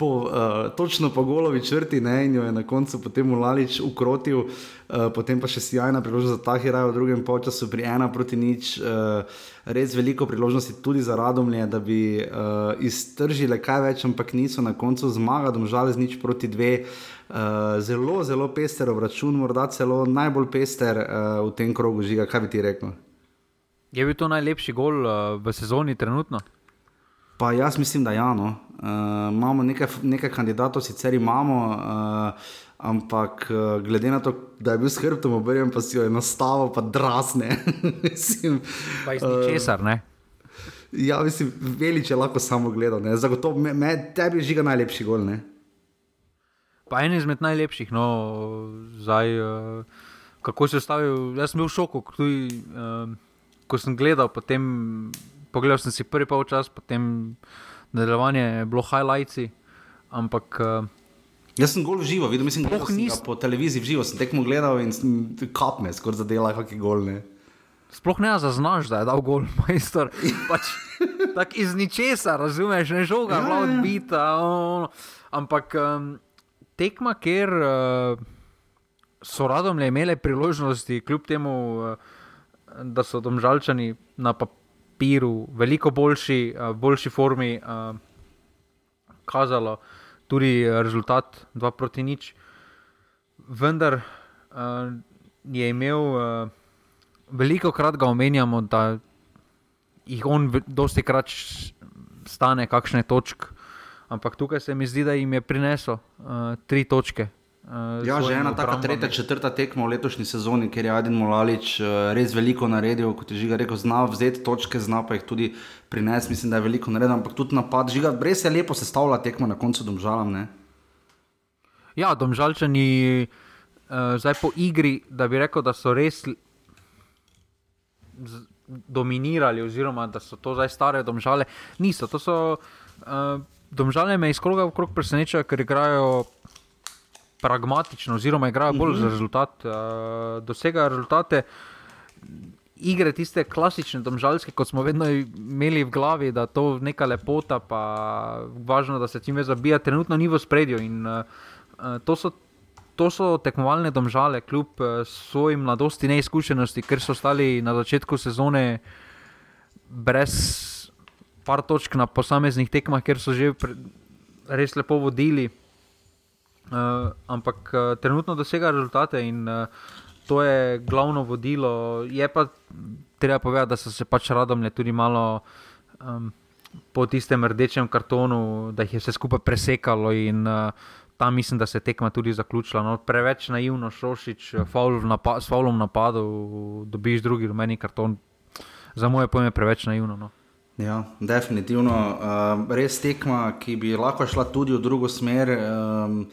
Po, uh, točno po golovi črti, ne, in jo je na koncu potem Mulalič ukrotil, uh, potem pa še sjajna priložnost za Tahiraj v drugem času pri ena proti nič. Uh, res veliko priložnosti tudi za Radomlje, da bi uh, iztržile kaj več, ampak niso na koncu zmagali, žal z nič proti dve. Uh, zelo, zelo pester obračun, morda celo najbolj pester uh, v tem krogu žiga. Kaj bi ti rekel? Je bil to najlepši gol uh, v sezoni trenutno? Pa jaz mislim, da ja. No. Uh, imamo nekaj, nekaj kandidatov, sicer imamo, uh, ampak uh, glede na to, da je bil skrbtom obrnjen, pa si jo je nastavil, pa drasne. mislim, pa iz ničesar, uh, ne? Ja, mislim, veliče lahko samo gledal. Zagotovo, me, me, tebi je žiga najlepši gol. Ne? Pa en izmed najlepših, no, zdaj, uh, kako se je stavil. Jaz sem bil v šoku, tudi, uh, ko sem gledal. Potem, pogledal sem si prvi polčas, potem nadaljevanje je bilo highlights. Ampak. Uh, Jaz sem gol živo, videl sem oh, nis... po televiziji živo, sem tekmo gledal in kapme, skoraj zadela, kakšne golne. Sploh ne zaznaš, da je dal gol, majster. Pač, Tako iz ničesar, razumeš, ne žoga, ja, ja. odbita. Ampak. Um, tekma, ker uh, so radom le imeli priložnosti, kljub temu, uh, da so domžalčani na papiru veliko boljši, uh, boljši formi, uh, kazalo tudi rezultat 2 proti nič. Vendar uh, je imel, uh, veliko krat ga omenjamo, da jih on dosti krat stane, kakšne točke ampak tukaj se mi zdi, da jim je prineslo uh, tri točke. Uh, ja, že ena taka tretja, četrta tekma v letošnji sezoni, ker je Adin Molalič uh, res veliko naredil, kot je že rekel, zna vzeti točke, zna pa jih tudi prinesti. Mislim, da je veliko naredil, ampak tudi napad, žiga, res je lepo sestavljala tekma na koncu domžalam. Ne? Ja, domžalčani uh, zdaj po igri, da bi rekel, da so res. Dominirali, oziroma da so to zdaj stare domžale, niso. To so uh, Domžalje me iz kroga v krog presenečajo, ker igrajo pragmatično, oziroma igrajo bolj mm -hmm. za rezultat, uh, dosegajo rezultate. Igre tiste klasične, domžalske, kot smo vedno imeli v glavi, da to je neka lepota, pa važno, da se čim več zabija, trenutno ni v spredju. In, uh, to, so, to so tekmovalne domžale, kljub uh, svojim mladosti neizkušenosti, ker so stali na začetku sezone brez par točk na posameznih tekmah, ker so že res lepo vodili. Uh, ampak uh, trenutno dosega rezultate in uh, to je glavno vodilo. Je pa treba povedati, da so se pač radom le tudi malo um, po tistem rdečem kartonu, da jih je vse skupaj presekalo in uh, tam mislim, da se je tekma tudi zaključila. No, preveč naivno šošič, faul napa s faulom napadu, dobiš drugi rumeni karton. Za moje pojme je preveč naivno. No. Ja, definitivno. Uh, res tekma, ki bi lahko šla tudi v drugo smer. Um,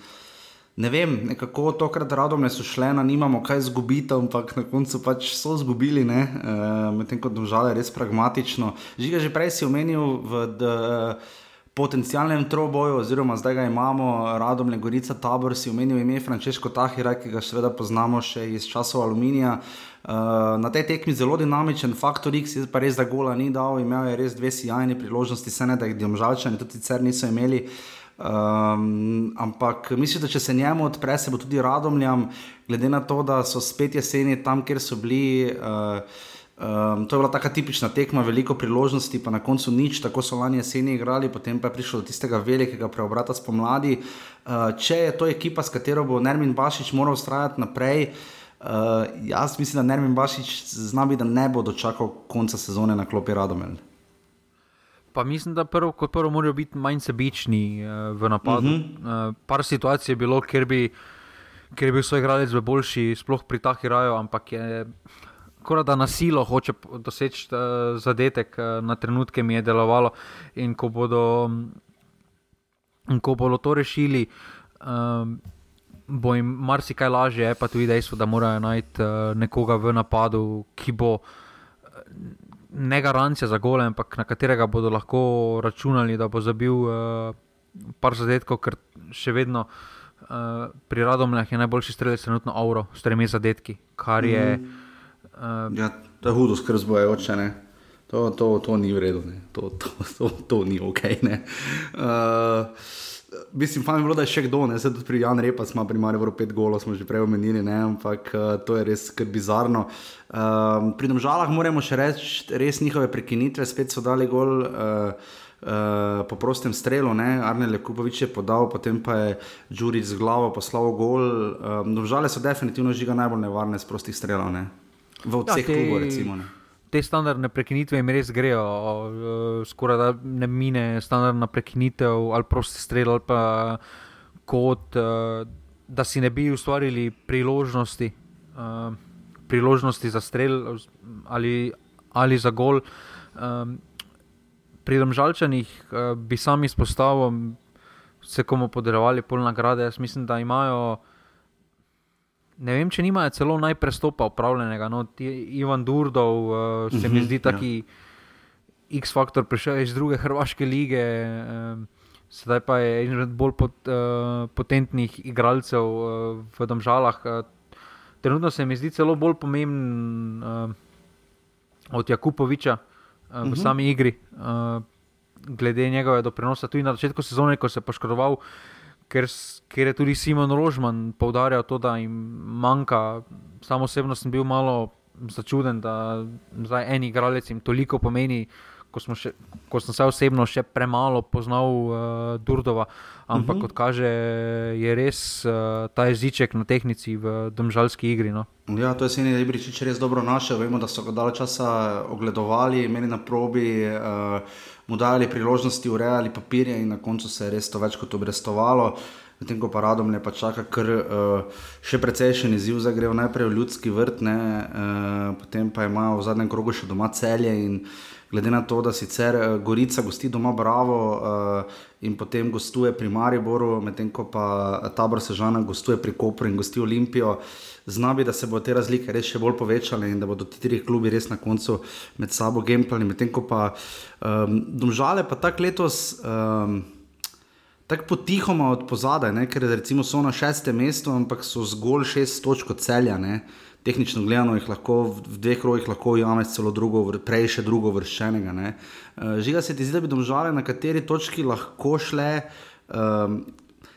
ne vem, kako tokrat radom ne so šle, na nimamo kaj zgubiti, ampak na koncu pač so zgubili, uh, medtem ko države res pragmatično. Žiga že prej si omenil v. Potencialnem troboju, oziroma zdaj ga imamo, radom le Gorica Tabor, si omenil ime Frančesko Tahira, ki ga seveda poznamo še iz časov aluminija. Uh, na tej tekmi zelo dinamičen, faktor X pa res, da gola ni dal, imel je res dve sjajni priložnosti, se ne da jih domžalčani tudi sicer niso imeli. Um, ampak mislim, da če se njemu odpre, se bo tudi radomljam, glede na to, da so spet jeseni tam, kjer so bili. Uh, Um, to je bila taka tipična tekma, veliko priložnosti, pa na koncu nič, tako so lani jeseni igrali, potem pa je prišlo do tistega velikega preobrata spomladi. Uh, če je to ekipa, s katero bo Nermin Bašič moral ustrajati naprej, uh, jaz mislim, da Nermin Bašič znami, da ne bo dočakal konca sezone na klopi Radomel. Pa mislim, da prvo, kot prvo morajo biti manj sebični uh, v napadu. Uh -huh. uh, par situacij je bilo, kjer bi, kjer bi svoj igralec v boljši, sploh pri takih raju, ampak je skoraj da na silo hoče doseči uh, zadetek, uh, na trenutke mi je delovalo. In ko bodo, in ko bodo to rešili, um, bo jim marsikaj lažje, je pa tudi dejstvo, da morajo najti uh, nekoga v napadu, ki bo. Ne garancija za gole, ampak na katerega bodo lahko računali, da bo zabil uh, par zadetkov, ker še vedno uh, pri Radomljah je najboljši strelec, trenutno Auro, s tremi zadetki, kar je. Mm. Uh, ja, to je hudo skrb zbojajoče. To, to, to ni v redu, to, to, to, to ni ok. Uh, mislim, mi je bilo, da je še kdo, ne se tudi pri Janu Repa, smo pri Mariju pet golov, smo že prej omenili, ne? ampak uh, to je res kar bizarno. Uh, pri domžalah moramo še reči, res njihove prekinitve, spet so dali gol. Uh, Uh, po prostem strelu, Arnel Kupovič je podal, potem pa je Đurič z glavo poslal gol. Uh, Žale so definitivno žiga najbolj nevarne z prostih strelov. V ja, vseh ja, klubov, recimo. Te standardne prekinitve jim res grejo, uh, skoraj da ne mine standardna prekinitev ali prosti strel ali pa kot, uh, da si ne bi ustvarili priložnosti, uh, priložnosti za strel ali, ali za gol. Um, pri domžalčanih uh, bi sami izpostavili, se komu podelovali pol nagrade. Jaz mislim, da imajo. Ne vem, če nimajo celo najprestopa upravljenega. No, Ivan Durdov uh, se mi mhm, zdi taki ja. X-faktor, prišel iz druge hrvaške lige, uh, sedaj pa je eden od bolj pot, uh, potentnih igralcev uh, v Domžalah. Uh, trenutno se mi zdi celo bolj pomemben uh, od Jakupoviča uh, v uh mhm. -huh. sami igri, uh, glede njegove doprinosa. Tudi na začetku sezone, ko se je poškodoval. Uh, ker, ker je tudi Simon Rožman poudarjal to, da jim manjka. Sam osebno sem bil malo začuden, da zdaj en igralec jim toliko pomeni. Ko, še, ko sem se osebno še premalo poznal uh, Durdova, ampak uh mhm. -huh. kot kaže, je res uh, ta jeziček na tehnici v državljanski igri. No. Ja, to je Sini Ibričič res dobro našel. Vemo, da so ga dalj časa ogledovali, imeli na probi. Uh, mu dali priložnosti, urejali papirje in na koncu se je res to več kot obrestovalo. Medtem ko pa radom ne pa čaka, ker uh, še precejšen izziv za grejo najprej v ljudski vrt, ne, uh, potem pa imajo v zadnjem krogu še doma celje in glede na to, da sicer uh, Gorica gosti doma Bravo uh, in potem gostuje pri Mariboru, medtem ko pa tabor Sežana gostuje pri Kopru in gosti Olimpijo. Uh, znabi, da se bodo te razlike res še bolj povečale in da bodo ti tri klubi res na koncu med sabo gemplali. Medtem ko pa um, domžale, pa tako letos. Um, Tako potihoma od pozadaj, ne? ker recimo so na šestem mestu, ampak so zgolj šest točk celja. Ne? Tehnično gledano jih lahko v dveh krogih lahko ujameš celo drugo, prej še drugo vršenega. Uh, žiga se ti zdi, da bi domžale na kateri točki lahko šle. Um,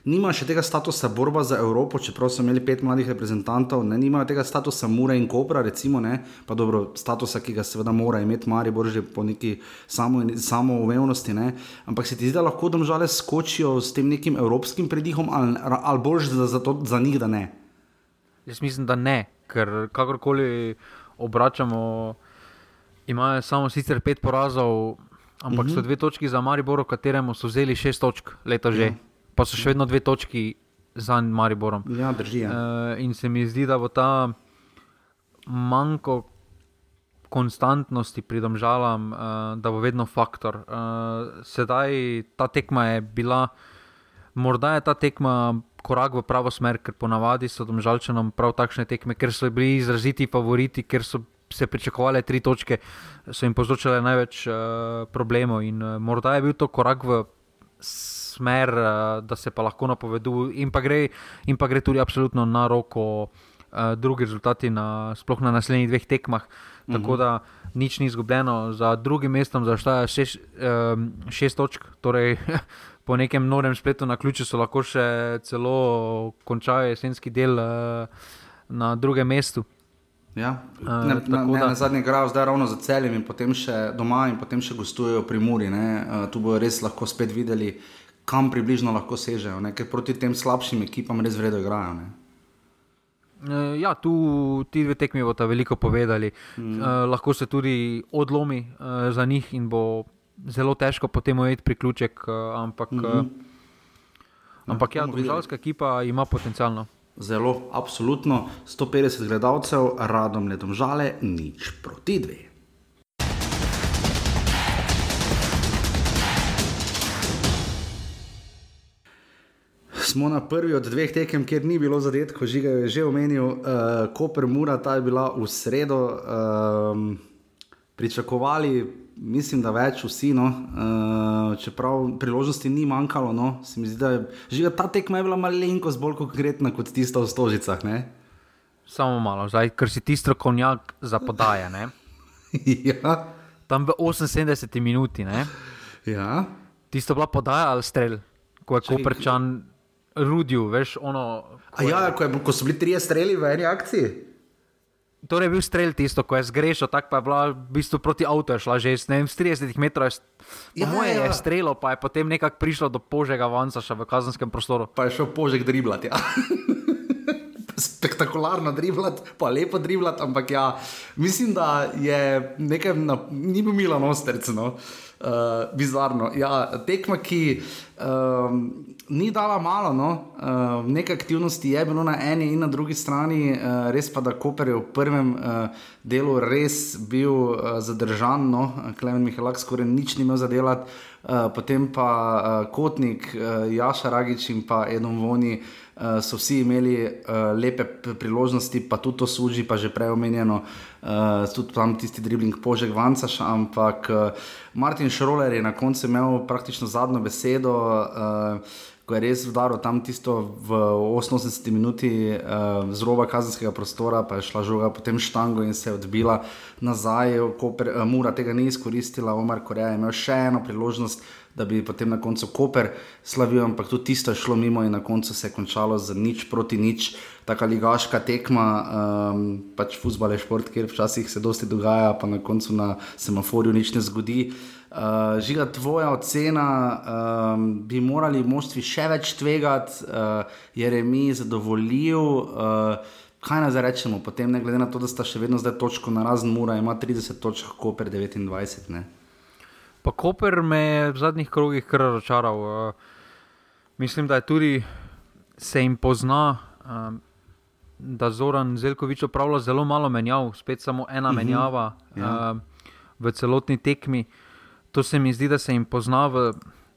nima še tega statusa borba za Evropo, čeprav so imeli pet mladih reprezentantov, ne imajo tega statusa Mura in Kobra, recimo, ne, pa dobro, statusa, ki ga seveda mora imeti Mari Borži po neki samoumevnosti, samo ampak se ti zdi, da lahko domžale skočijo s tem nekim evropskim predihom ali, ali bolj za, za, to, za njih, da ne? Jaz mislim, da ne, ker kakorkoli obračamo, imajo samo sicer pet porazov. Ampak uh -huh. so dve točki za Maribor, kateremu so vzeli šest točk, leta že. Uh ja. -huh pa so še vedno dve točki za Mariborom. Ja, drži. Ja. Uh, in se mi zdi, da bo ta manjko konstantnosti pri domžalam, uh, da bo vedno faktor. Uh, sedaj ta tekma je bila, morda je ta tekma. Korak v pravo smer, ker ponavadi so domžalčanom prav takšne tekme, ker so bili izraziti favoriti, ker so se pričakovali tri točke, so jim povzročale največ uh, problemov. In uh, morda je bil to korak v smer, uh, da se pa lahko napoveduje, in, in pa gre tudi absolutno na roko. Uh, drugi rezultati, na, sploh na naslednjih dveh tekmah. -huh. tako da nič ni izgubljeno. Za drugim mestom zaštaja šest, um, šest točk, torej po nekem norem spletu na ključu so lahko še celo končali jesenski del uh, na drugem mestu. Ja, ne, uh, na, ne, da... na zadnji graf zdaj ravno za celjem in potem še doma in potem še gostujejo pri Muri. Uh, tu bodo res lahko spet videli, kam približno lahko sežejo, ne? ker proti tem slabšim ekipam res vredno igrajo. Ne? Ja, tu ti dve tekmi bodo veliko povedali. Mm. Uh, lahko se tudi odlomi uh, za njih in bo zelo težko potem ujeti priključek. Uh, ampak, mm -hmm. ampak ja, državska ekipa ima potencialno. Zelo, absolutno. 150 gledalcev, radom ne domžale, nič proti dve. Smo na prvi od dveh tekem, kjer ni bilo zadetkov, žiga je že omenil, uh, Koper Mura, ta je bila v sredo. Uh, pričakovali mislim, da več vsi, no, uh, čeprav priložnosti ni manjkalo. No, se mi zdi, da je že ta tekma je bila malenkost bolj konkretna kot tista v Stožicah. Ne? Samo malo, zdaj, ker si ti strokovnjak za podaje. ja. Tam v 78 minuti. Ja. Tisto bila podaja ali strelj, ko je Koperčan rudil, veš, ono. Ja, ko, je, ko so bili trije streli v eni akciji. Torej je bil strelj tisto, ko je zgrešil, tako pa je bila v bistvu proti avtu, šla že ne vem, 30 metrov. Ja, moje ja. je strelo, pa je potem nekako prišlo do požega vanca še v kazenskem prostoru. Pa je šel požeg driblat, ja. Spektakularno driblat, pa lepo driblat, ampak ja, mislim, da je nekaj, na, ni bil Milan Osterc, no. Uh, bizarno. Ja, tekma, ki um, ni dala malo, no? uh, nekaj aktivnosti je bilo na eni in na drugi strani, uh, res pa da Koper je v prvem uh, delu res bil uh, zadržan, no? Klemen Mihalak skoraj nič ni imel za delati, uh, potem pa uh, Kotnik, uh, Jaša Ragič in pa Edom Voni. Uh, so vsi imeli uh, lepe priložnosti, pa tudi to služi, pa že prej omenjeno, uh, tudi tam tisti dribling požeg Vancaš, ampak uh, Martin Šroler je na koncu imel praktično zadnjo besedo. Uh, ko je res vdaril tam tisto v 88 minuti uh, z roba kazenskega prostora, pa je šla žoga potem štango in se je odbila nazaj, Koper, uh, Mura tega ni izkoristila, Omar Korea je imel še eno priložnost. Da bi potem na koncu Koper slavil, ampak tudi tisto je šlo mimo, in na koncu se je končalo z nič proti nič, tako ligaška tekma. Um, pač futbol je šport, kjer včasih se dosti dogaja, pa na koncu na semaforju nič ne zgodi. Uh, Uh, žiga, tvoja ocena, um, bi morali moštvi še več tvegati, uh, je remi zadovoljiv. Uh, kaj naj rečemo, potem, ne glede na to, da sta še vedno zdaj točko na razen mura, ima 30 točk, Koper 29. Ne? Pa Koper me je v zadnjih krogih kar razočaral. Uh, mislim, da je tudi se jim pozna. Um, Da Zoran Zelkovič opravlja zelo malo menjav, spet samo ena uh mhm. -huh. menjava ja. uh, v celotni tekmi. Uh, to se mi zdi, da se jim pozna v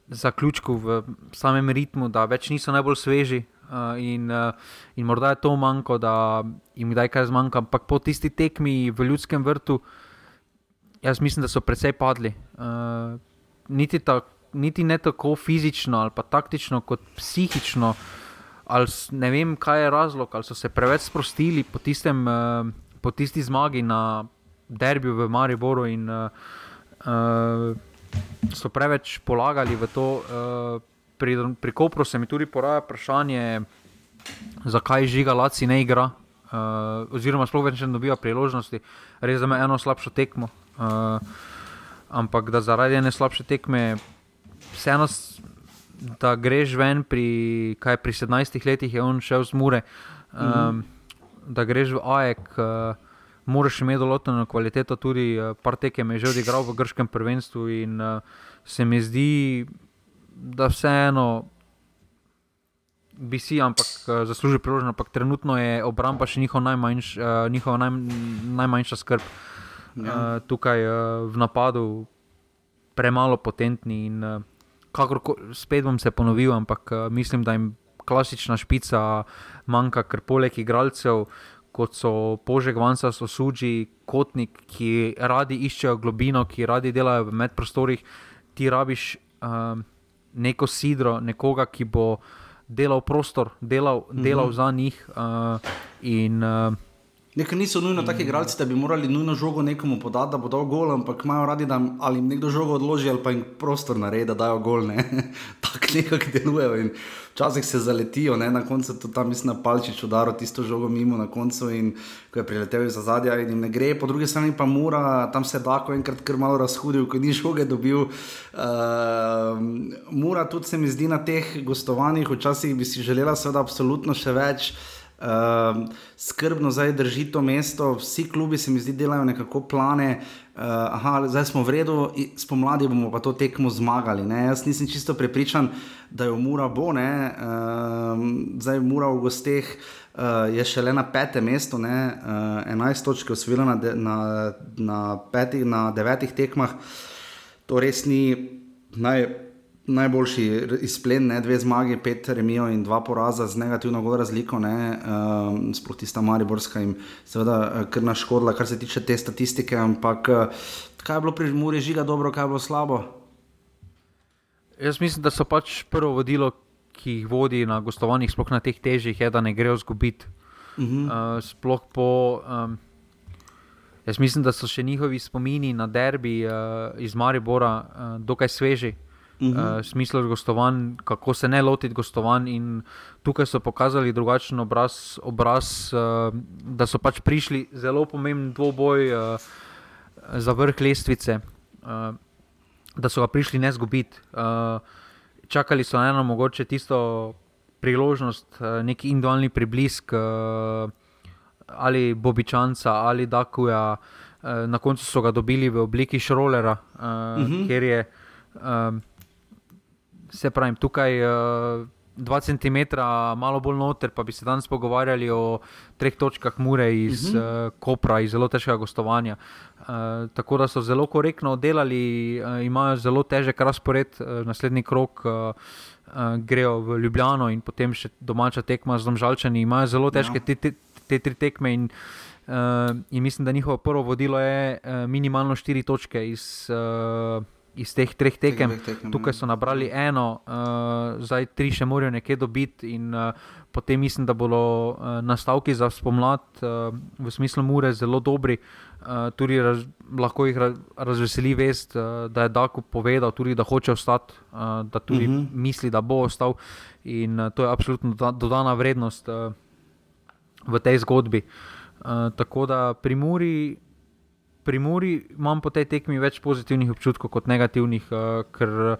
zaključku, v samem ritmu, da več niso najbolj sveži. Uh, in, uh, in morda je to manjko, da jim kdaj kaj zmanjka. Ampak po tisti tekmi v ljudskem vrtu, jaz mislim, da so precej padli. Uh, niti, ta, niti ne tako fizično ali pa taktično, kot psihično. Ali ne vem, kaj je razlog, ali so se preveč sprostili po, tistem, uh, po tisti zmagi na derbiju v Mariboru. In, uh, uh, so preveč polagali v to. Uh, pri, pri Kopru se mi tudi poraja vprašanje, zakaj žiga Laci ne igra, uh, oziroma sploh več ne dobiva priložnosti, res za me eno slabšo tekmo. Uh, ampak da zaradi ene slabše tekme, vseeno, da greš ven, pri, kaj pri 17 letih je on šel z Mure, um, mm -hmm. da greš v Ajek. Uh, moraš imeti določeno kvaliteto, tudi uh, par tekem je že odigral v grškem prvenstvu. In uh, se mi zdi, da vseeno bi si, ampak uh, zasluži priložnost, ampak trenutno je obramba še njihov najmanjš, uh, njihova naj, najmanjša skrb. Ja. Uh, tukaj uh, v napadu premalo potentni in uh, kako spet bom se ponovil, ampak uh, mislim, da jim klasična špica manjka, ker poleg igralcev kot so Požek, Vansa, so Suči, Kotnik, ki radi iščejo globino, ki radi delajo v medprostorih, ti rabiš um, neko sidro, nekoga, ki bo delal prostor, delal, delal mm -hmm. za njih. Uh, in uh, Nekaj niso nujno mm. taki igralci, da bi morali nujno žogo nekomu podati, da bo dal gol, ampak imajo radi, da ali jim nekdo žogo odloži ali pa jim prostor naredi, da dajo gol. Ne? Tako nekako delujejo in včasih se zaletijo, ne? na koncu to tam mislim na palčič udaro tisto žogo mimo na koncu in ko je priletel za zadnja in jim ne gre, po drugi strani pa mura, tam se je tako enkrat kar malo razhudil, ko ni žoge dobil. Uh, mura tudi se mi zdi na teh gostovanjih, včasih bi si želela seveda absolutno še več. Uh, skrbno zdaj drži to mesto, vsi klubi se mi zdi, delajo nekako plane. Uh, aha, zdaj smo v redu, spomladi bomo pa to tekmo zmagali. Ne? Jaz nisem čisto prepričan, da jo mora bo. Uh, zdaj mora v gosteh uh, je šele na petem mestu, uh, 11 točk je osvojila na, na, na, na devetih tekmah. To res ni naj najboljši izplen, ne, dve zmagi, pet remijo in dva poraza z negativno gor razliko, um, sploh tista Mariborska in seveda eh, kar naš škodla, kar se tiče te statistike. Ampak eh, kaj je bilo pri Muri žiga dobro, kaj je bilo slabo? Jaz mislim, da so pač prvo vodilo, ki jih vodi na gostovanjih, sploh na teh težjih, je, da ne grejo zgubiti. Uh -huh. uh, sploh po. Um, Jaz mislim, da so še njihovi spomini na derbi uh, iz Maribora uh, dokaj sveži. Uh, uh -huh. uh, smislu gostovanj, kako se ne lotiti gostovanj. Tukaj so pokazali drugačen obraz, obraz uh, da so pač prišli zelo pomemben dvoboj uh, za vrh lestvice, uh, da so ga prišli ne zgubiti. Uh, čakali so na eno mogoče tisto priložnost, uh, neki individualni preblisk. Uh, Ali Bobičanca ali Dakuja, na koncu so ga dobili v obliki šrolera, uh, uh mhm. -huh. ker je um, se pravi, tukaj uh, dva centimetra, malo bolj noter, pa bi se danes pogovarjali o treh točkah Mure iz uh -huh. uh, Kopra, iz zelo težkega gostovanja. Uh, tako da so zelo korektno delali, uh, imajo zelo težek razpored, uh, naslednji krok. Uh, Uh, grejo v Ljubljano in potem še domača tekma z Domžalčani. Imajo zelo težke ja. te, te, te tri tekme, in, uh, in mislim, da njihovo prvo vodilo je uh, minimalno štiri točke iz uh, iz teh treh tekem. tekem Tukaj ja. so nabrali eno, uh, zdaj tri še morajo nekje dobiti, in uh, potem mislim, da bodo uh, nastavki za spomlad uh, v smislu mure zelo dobri. Uh, tudi raz, lahko jih raz, razveseli vest, uh, da je Dako povedal, tudi, da hoče ostati, uh, da tudi uh mhm. -huh. misli, da bo ostal. In uh, to je absolutno dodana vrednost uh, v tej zgodbi. Uh, tako da pri Muri pri Muri imam po tej tekmi več pozitivnih občutkov kot negativnih, uh, ker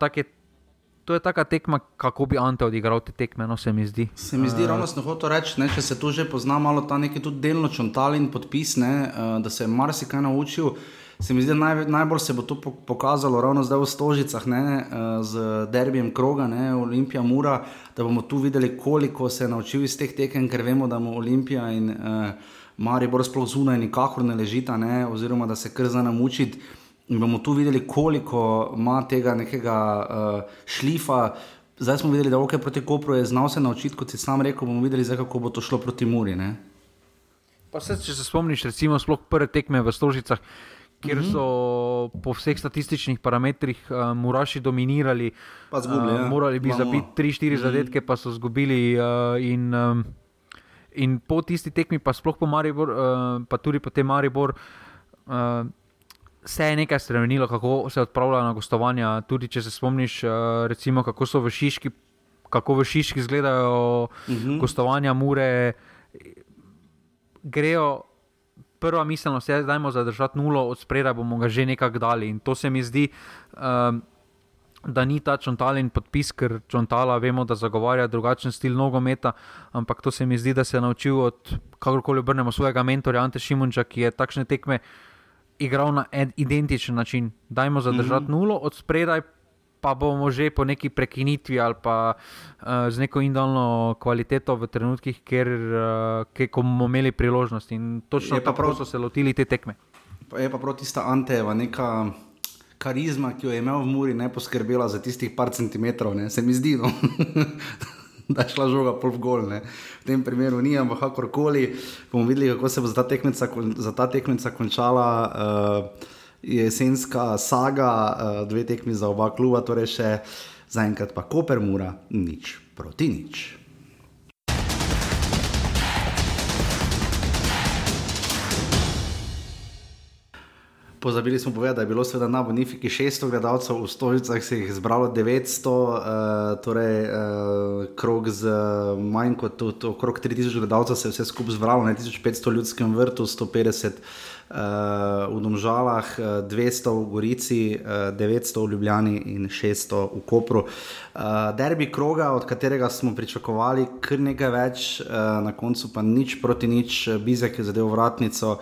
take, to je taka tekma, kako bi Ante odigral te tekme, no se mi zdi. Se mi zdi uh, ravno snohoto reči, če se tu že pozna malo ta neki tudi delno čontal in podpis, ne, uh, da se je marsikaj naučil. Se mi zdi, da naj, najbolj se bo to pokazalo ravno zdaj v Stožicah, ne, z derbijem kroga, ne, Olimpija Mura, da bomo tu videli, koliko se je naučil iz teh tekem, ker vemo, da mu Olimpija in uh, Maribor sploh zunaj nikakor ne ležita, ne? oziroma da se kar za nam učiti. In bomo tu videli, koliko ima tega nekega uh, šlifa. Zdaj smo videli, da OK proti Kopru je znal se naučiti, kot si sam rekel, bomo videli, zdaj, kako bo to šlo proti Muri. Se, če se spomniš, recimo, sploh prve tekme v Stožicah, kjer mhm. so po vseh statističnih parametrih uh, Muraši dominirali, zgubili, uh, morali bi zabiti 3-4 mhm. zadetke, pa so izgubili. Uh, in, um, In po tisti tekmi, pa sploh po Maribor, uh, pa tudi po tem Maribor, uh, se je nekaj spremenilo, kako se odpravljajo na gostovanja. Tudi če se spomniš, uh, recimo, kako so v Šiški, kako v Šiški izgledajo uh mhm. -huh. gostovanja, mure. Grejo, prva miselnost je, da je zadržati nulo, od spredaj bomo ga že nekako dali. In to se mi zdi. Uh, da ni ta čontalin podpis, ker čontala vemo, da zagovarja drugačen stil nogometa, ampak to se mi zdi, da se je naučil od kakorkoli obrnemo svojega mentorja Ante Šimunča, ki je takšne tekme igral na identičen način. Dajmo zadržati mm -hmm. nulo, od spredaj pa bomo že po neki prekinitvi ali pa uh, z neko individualno kvaliteto v trenutkih, ker uh, bomo imeli priložnost. In točno tako so se lotili te tekme. Je pa proti sta Anteva neka karizma, ki jo je imel v Muri, ne poskrbela za tistih par centimetrov, ne? se mi zdi. No? Da je šla žoga pol v gol, ne? v tem primeru ni, ampak kakorkoli bomo videli, kako se bo za ta tekmica, za ta tekmica končala uh, jesenska saga, uh, dve tekmi za oba kluba, torej še zaenkrat pa Koper Mura, nič proti nič. Pozabili smo povedati, da je bilo seveda na Bonifiki 600 gledalcev, v Stolicah se jih zbralo 900, uh, torej uh, krog z manj kot okrog 3000 gledalcev se je vse skupaj zbralo, ne 1500 ljudskem vrtu, 150 uh, v Domžalah, 200 v Gorici, uh, 900 v Ljubljani in 600 v Kopru. Derbi kroga, od katerega smo pričakovali kar nekaj več, na koncu pa nič proti nič, Bizek je zadev vratnico.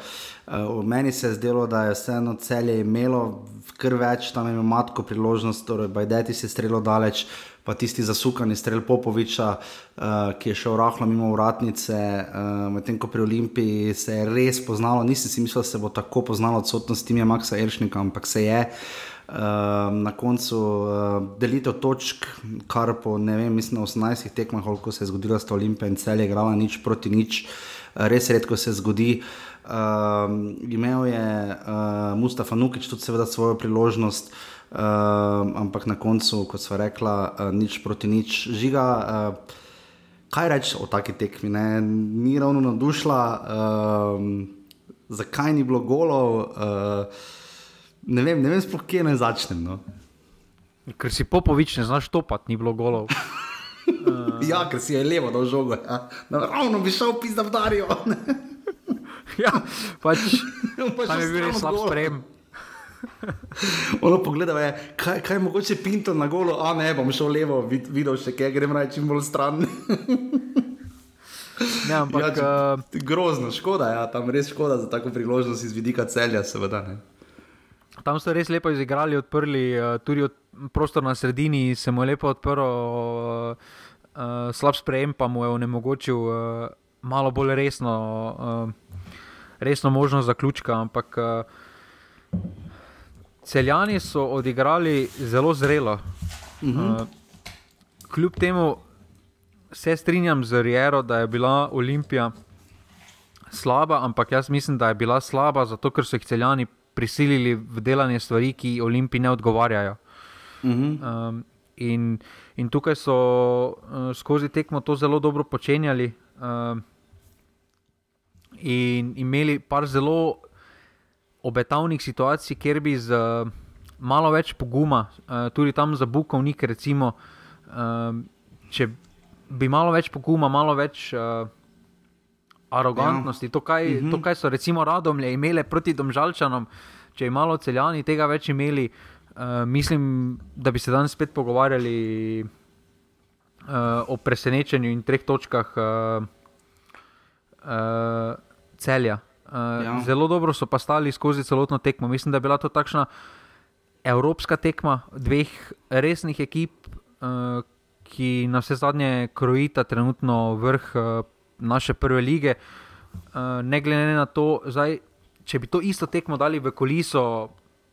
Uh, meni se je zdelo, da je vseeno celje imelo kar več, tam je imel matko priložnost, torej Bajdeti se je strelo daleč pa tisti zasukani strel Popoviča, uh, ki je šel rahlo mimo vratnice, uh, medtem ko pri Olimpiji se je res poznalo, nisem si mislil, da se bo tako poznalo odsotnost Timija Maxa Eršnika, ampak se je. Uh, na koncu uh, delitev točk, kar po vem, mislim, 18 tekmah, koliko se je zgodilo, sta Olimpija in cel je igrala nič proti nič, uh, res redko se zgodi. Uh, imel je uh, Mustafa Nukič tudi seveda svojo priložnost, uh, uh, ampak na koncu, kot sva rekla, uh, nič proti nič. Žiga, uh, kaj reči o taki tekmi? Ne? Ni ravno nadušila, uh, zakaj ni bilo golov. Uh, ne vem, ne vem sploh, kje naj začnem. No? Ker si popovič, ne znaš topati, ni bilo golov. Uh... ja, ker si je levo dal žogo. Ja. Ravno bi šel pisati v Darijo. ja, pač. Tam je bil res slab sprejem. Ono pogledal je, kaj, kaj mogoče pinto na golo, a ne bom šel levo, vid, videl še kaj, grem raje čim bolj stran. ne, ampak, ja, uh, grozno, škoda, ja, tam res škoda za tako priložnost iz vidika celja, seveda. Ne. Tam so res lepo izigrali, odprli uh, tudi od prostor na sredini, se mu je lepo odprl, uh, slab sprejem pa mu je onemogočil uh, malo bolj resno, uh, resno možnost zaključka. Ampak uh, Celjani so odigrali zelo zrelo. Uh -huh. uh, kljub temu se strinjam z Riero, da je bila Olimpija slaba, ampak jaz mislim, da je bila slaba zato, ker so jih celjani prisilili v delanje stvari, ki Olimpiji ne odgovarjajo. Uh -huh. um, in, in tukaj so uh, skozi tekmo to zelo dobro počenjali. Uh, In imeli par zelo obetavnih situacij, kjer bi z uh, malo več poguma, uh, tudi tam za Bukovnik, recimo, uh, če bi malo več poguma, malo več. Arogantnosti, ja. to, kaj, mhm. -huh. to, kaj so recimo radomlje imele proti domžalčanom, če imamo celjani tega več imeli, uh, mislim, da bi se danes spet pogovarjali uh, o presenečenju in treh točkah uh, uh, celja. Uh, ja. Zelo dobro so pa stali skozi celotno tekmo. Mislim, da je bila to takšna evropska tekma dveh resnih ekip, uh, ki na vse zadnje krojita trenutno vrh uh, naše prve lige. Uh, ne glede na to, zdaj, če bi to isto tekmo dali v koliso.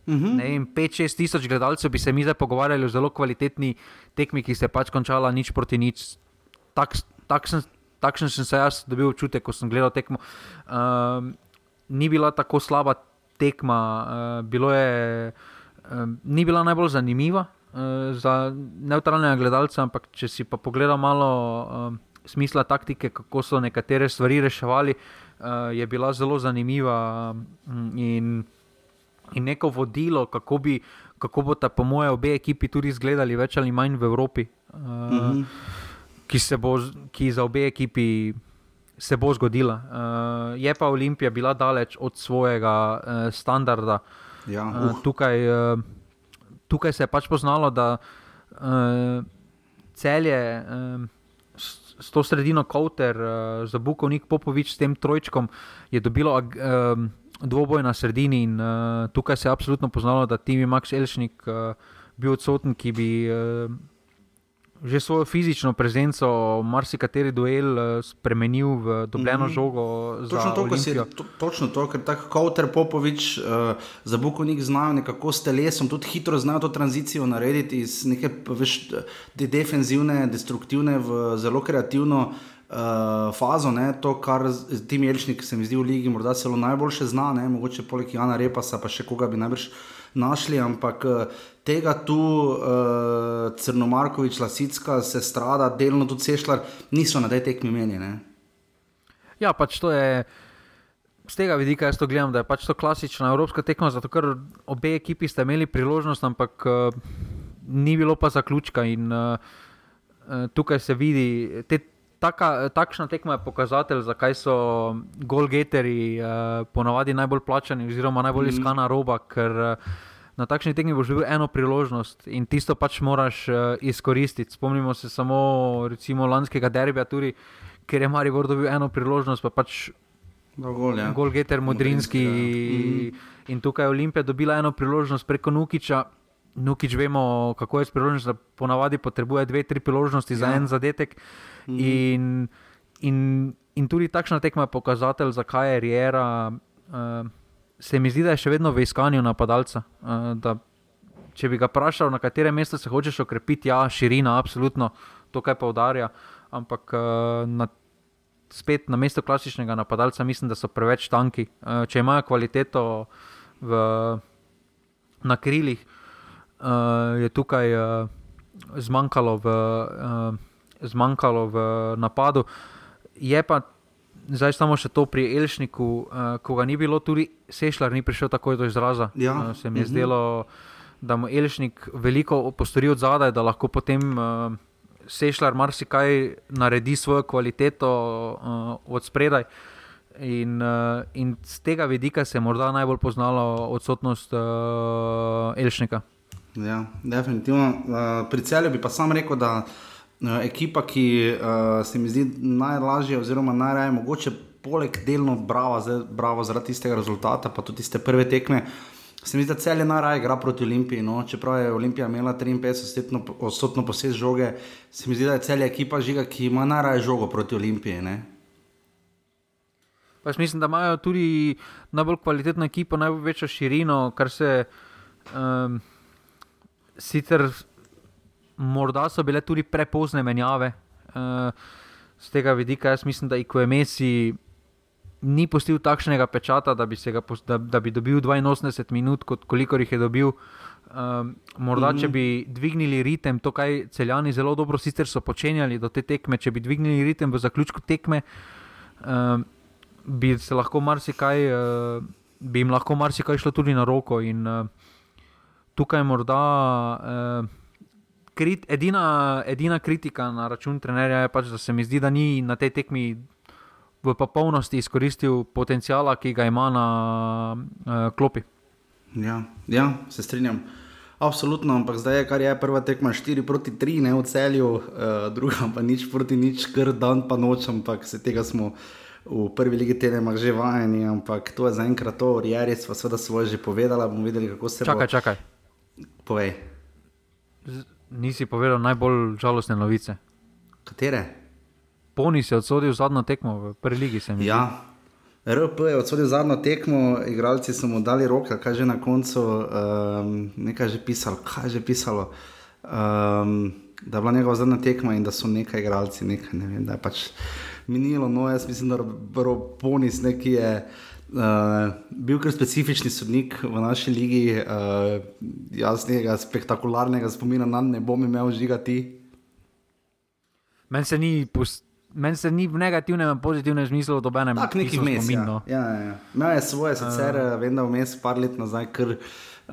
Uh. -huh. 5-6 tisoč gledalcev bi se mi zdaj pogovarjali o zelo kvalitetni tekmi, ki se je pač končala nič proti nič. Tak, takšen, takšen sem se jaz dobil občutek, ko sem gledal tekmo. Uh, ni bila tako slaba tekma, uh, bilo je, uh, ni bila najbolj zanimiva uh, za neutralnega gledalca, ampak če si pa pogledal malo uh, smisla taktike, kako so nekatere stvari reševali, uh, je bila zelo zanimiva in, in neko vodilo, kako bi. Kako bo ta, po mojem, obe ekipi tudi izgledali, več ali manj v Evropi, uh, mm -hmm. Ki, bo, ki za obe ekipi se bo zgodila. Uh, je pa Olimpija bila daleč od svojega uh, standarda. Ja, uh. Uh, tukaj, uh, tukaj se je pač poznalo, da uh, celje. Uh, S to sredino Kowter, uh, za Bukovnik Popovič, s tem trojčkom, je dobilo uh, dvoboj na sredini. In, uh, tukaj se je absolutno poznalo, da Timi Max Elšnik uh, bil odsoten, ki bi uh, že svojo fizično prezenco, marsikateri duel eh, spremenil v dobljeno mm -hmm. žogo. Točno to, si, to, točno to, ker tako Kauter Popovič uh, za Bukovnik znajo nekako s telesom, tudi hitro znajo to tranzicijo narediti iz neke veš, de defenzivne, destruktivne v zelo kreativno. Uh, fazo, ne, to, kar ti Melčnik, se mi zdi v Ligi, morda celo najboljše zna, ne, mogoče poleg Jana Repasa, pa še koga bi najbrž našli, ampak uh, tega tu uh, Crnomarkovič, Lasicka, se strada, delno tudi Sešljar, niso na tej tekmi menjene. Ja, pač to je. z tega vidika jaz to gledam, da je pač to klasična evropska tekma, zato ker obe ekipi sta imeli priložnost, ampak uh, ni bilo pa zaključka. In uh, tukaj se vidi, te, taka, takšna tekma je pokazatelj, zakaj so golgeteri uh, ponavadi najbolj plačani, oziroma najbolj mm. iskana roba. Ker, uh, Na takšni tekmi boš dobil eno priložnost in tisto pač moraš uh, izkoristiti. Spomnimo se samo recimo, lanskega derbija, tudi, ker je Maribor dobil eno priložnost, pa pač Gol, ja. Golgeter, Modrinski. Modrinski ja. mm. In tukaj je Olimpija dobila eno priložnost preko Nukiča. Nukič vemo, kako je s priložnostjo, ponavadi potrebuje dve, tri priložnosti ja. za en zadetek. Mm. In, in, in tudi takšna tekma je pokazatelj, zakaj je Riera. Uh, se mi zdi, da je še vedno v iskanju napadalca. Uh, da, če bi ga vprašal, na katerem mestu se hočeš okrepiti, ja, širina, absolutno, to kaj poudarja. Ampak uh, na spet na mesto klasičnega napadalca, mislim, da so preveč tanki. Uh, če imajo kvaliteto v, na krilih, uh, je tukaj uh, zmanjkalo, v, uh, zmanjkalo v napadu. Je pa zdaj samo še to pri Elšniku, uh, ko ga ni bilo, tudi Sešljar ni prišel takoj do izraza. Ja. Uh, se mi je uh mhm. zdelo, da mu Elšnik veliko postori od zadaj, da lahko potem. Uh, Sešljar marsikaj naredi svojo kvaliteto uh, od spredaj. In, uh, in z tega vidika se je morda najbolj poznalo odsotnost uh, Elšnika. Ja, definitivno. Uh, pri celju bi pa sam rekel, da uh, ekipa, ki uh, se mi zdi najlažje, oziroma najraje mogoče, poleg delno bravo, zdaj, bravo zaradi tistega rezultata, pa tudi tiste prve tekme. Se mi zdi, da cel je najraje igra proti Olimpiji. No? Čeprav je Olimpija imela 53-odstotno posest žoge, se mi zdi, da je cel ekipa žiga, ki ima najraje žogo proti Olimpiji. Pač mislim, da imajo tudi najbolj kvalitetno ekipo, največjo širino, kar se um, sicer morda so bile tudi prepozne menjave. Uh, z tega vidika jaz mislim, da Messi ni postil takšnega pečata, da bi, ga, da, da bi dobil 82 minut, kot koliko jih je dobil. Um, morda, mm -hmm. če bi dvignili ritem, to, kar celjani zelo dobro sicer so počenjali do te tekme, če bi dvignili ritem v zaključku tekme, um, bi se lahko marsikaj, uh, bi jim lahko marsikaj šlo tudi na roko. In uh, tukaj morda. Uh, Krit, edina, edina kritika na račun trenerja je pač, da se mi zdi, da ni na tej tekmi v popolnosti izkoristil potencijala, ki ga ima na uh, klopi. Ja, ja, se strinjam. Absolutno, ampak zdaj je, kar je prva tekma 4 proti 3, ne v celju, uh, druga pa nič proti nič, kar dan pa noč, ampak se tega smo v prvi ligi telemah že vajeni, ampak to je zaenkrat to, Rjeri sva seveda svoje že povedala, bomo videli, kako se čakaj, bo... čakaj. Povej. Z, nisi povedal najbolj žalostne novice. Katere? Poni si odsodil zadnjo tekmo v prvi ligi. Ja, RP je odsodil zadnjo tekmo, igralci so mu dali roke, kaj že na koncu, um, nekaj že pisalo, kaj že pisalo. Um, da je bila njegova zadnja tekma in da so nekaj igralci, nekaj ne vem, da je pač minilo. No, jaz mislim, da je Ponis neki je. Uh, bil kar specifični sodnik v naši ligi, uh, jaz nekaj spektakularnega spomina na ne bom imel žigati. Meni se ni meni se ni v negativnem in pozitivnem smislu dobenem. Tak neki vmes. Ja. No. Ja, ja, ja. Imel je svoje, sicer uh, vem, da vmes par let nazaj, ker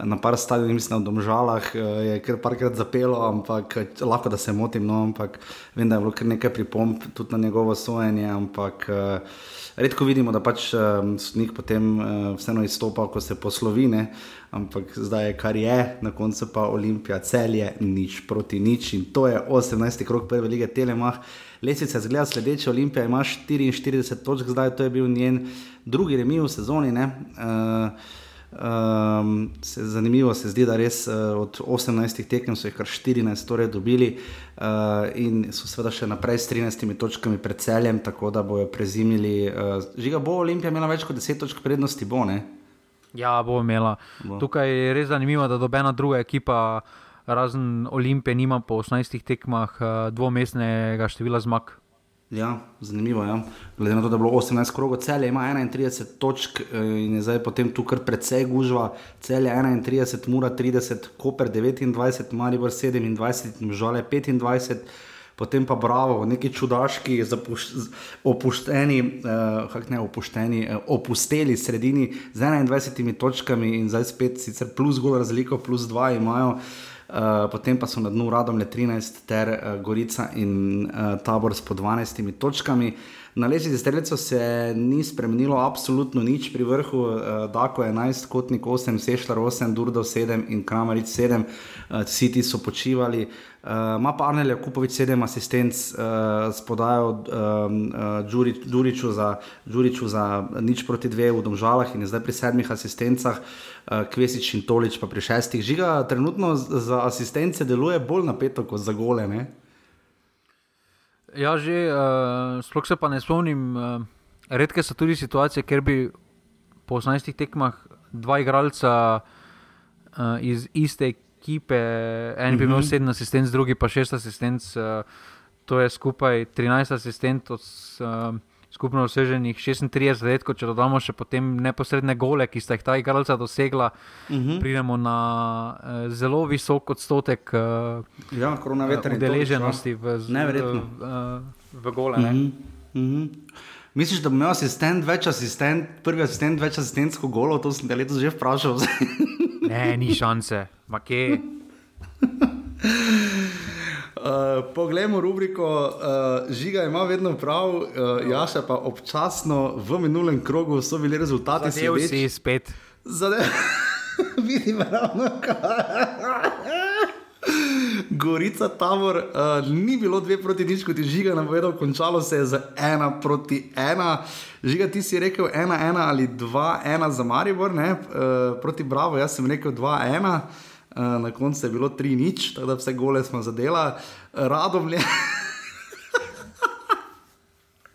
na par stadionih, mislim, v Domžalah je kar parkrat zapelo, ampak lahko da se motim, no, ampak vem, da je bilo kar nekaj pripomp tudi na njegovo sojenje, ampak uh, redko vidimo, da pač um, sodnik potem vseeno izstopa, ko se poslovine, ampak zdaj je kar je, na koncu pa Olimpija celje, nič proti nič in to je 18. krok prve lige Telemach. Lesica zgleda sledeče, Olimpija ima 44 točk, zdaj to je bil njen drugi remi v sezoni. Uh, um, se, zanimivo se zdi, da res uh, od 18 tekem so jih kar 14 torej dobili uh, in so seveda še naprej s 13 točkami pred celjem, tako da bojo prezimili. Uh, žiga bo Olimpija imela več kot 10 točk prednosti, bo ne? Ja, bo imela. Bo. Tukaj je res zanimivo, da dobena druga ekipa razen Olimpije, nima po 18 tekmah uh, dvomestnega števila zmag. Ja, zanimivo je. Ja. Glede na to, da je bilo 18 krogov, cel ima 31 točk eh, in je zdaj potem tu kar precej gužva. Cel je 31, mura 30, Koper 29, Maribor 27, žale 25. potem pa Bravo, neki čudaški, zapuš, opušteni, uh, kako ne opušteni, uh, opusteli sredini z 21 točkami in zdaj spet sicer plus gol razliko, plus 2 imajo. Uh, potem pa so na dnu radom le 13, ter uh, Gorica in uh, tabor s po 12 točkami. Na lesici strelcev se ni spremenilo absolutno nič pri vrhu, uh, Dako 11, Kotnik 8, Sešljar 8, Durdo 7 in Kramaric 7, uh, vsi ti so počivali. Uh, pa Arnel Jakupovič 7 asistenc, uh, spodajal uh, Đuriču, za, Đuriču za nič proti dve v Domžalah in je zdaj pri sedmih asistencah, uh, Kvesič in Tolič pa pri šestih. Žiga trenutno za asistence deluje bolj napeto kot za gole. Ne? Ja, že, uh, sploh se pa ne spomnim. Uh, redke so tudi situacije, kjer bi po 18 tekmah dva igralca uh, iz iste ekipe, en bi imel 7 mhm. asistentov, drugi pa 6 asistentov, uh, to je skupaj 13 asistentov. Uh, skupno doseženih 36 let, če dodamo še potem neposredne gole, ki sta jih ta igralca dosegla, uh mhm. -huh. pridemo na uh, zelo visok odstotek uh, ja, udeleženosti v, v, uh, v gole. Uh -huh. Uh -huh. Misliš, da bo imel asistent več asistent, prvi asistent več asistentsko golo, to sem te letos že vprašal. ne, ni šanse, makej. Uh, poglejmo rubriko, uh, žiga ima vedno prav, uh, Jaša pa občasno v minulem krogu so bili rezultati. Zadev si spet. Zadev, vidim ravno kaj. Gorica Tabor, uh, ni bilo dve proti nič, kot je žiga napovedal, končalo se je z ena proti ena. Žiga, ti si rekel ena, ena ali dva, ena za Maribor, ne, uh, proti Bravo, jaz sem rekel dva, ena. Eh, na koncu je bilo 3 nič, tako da vse gole smo zadela, radom je.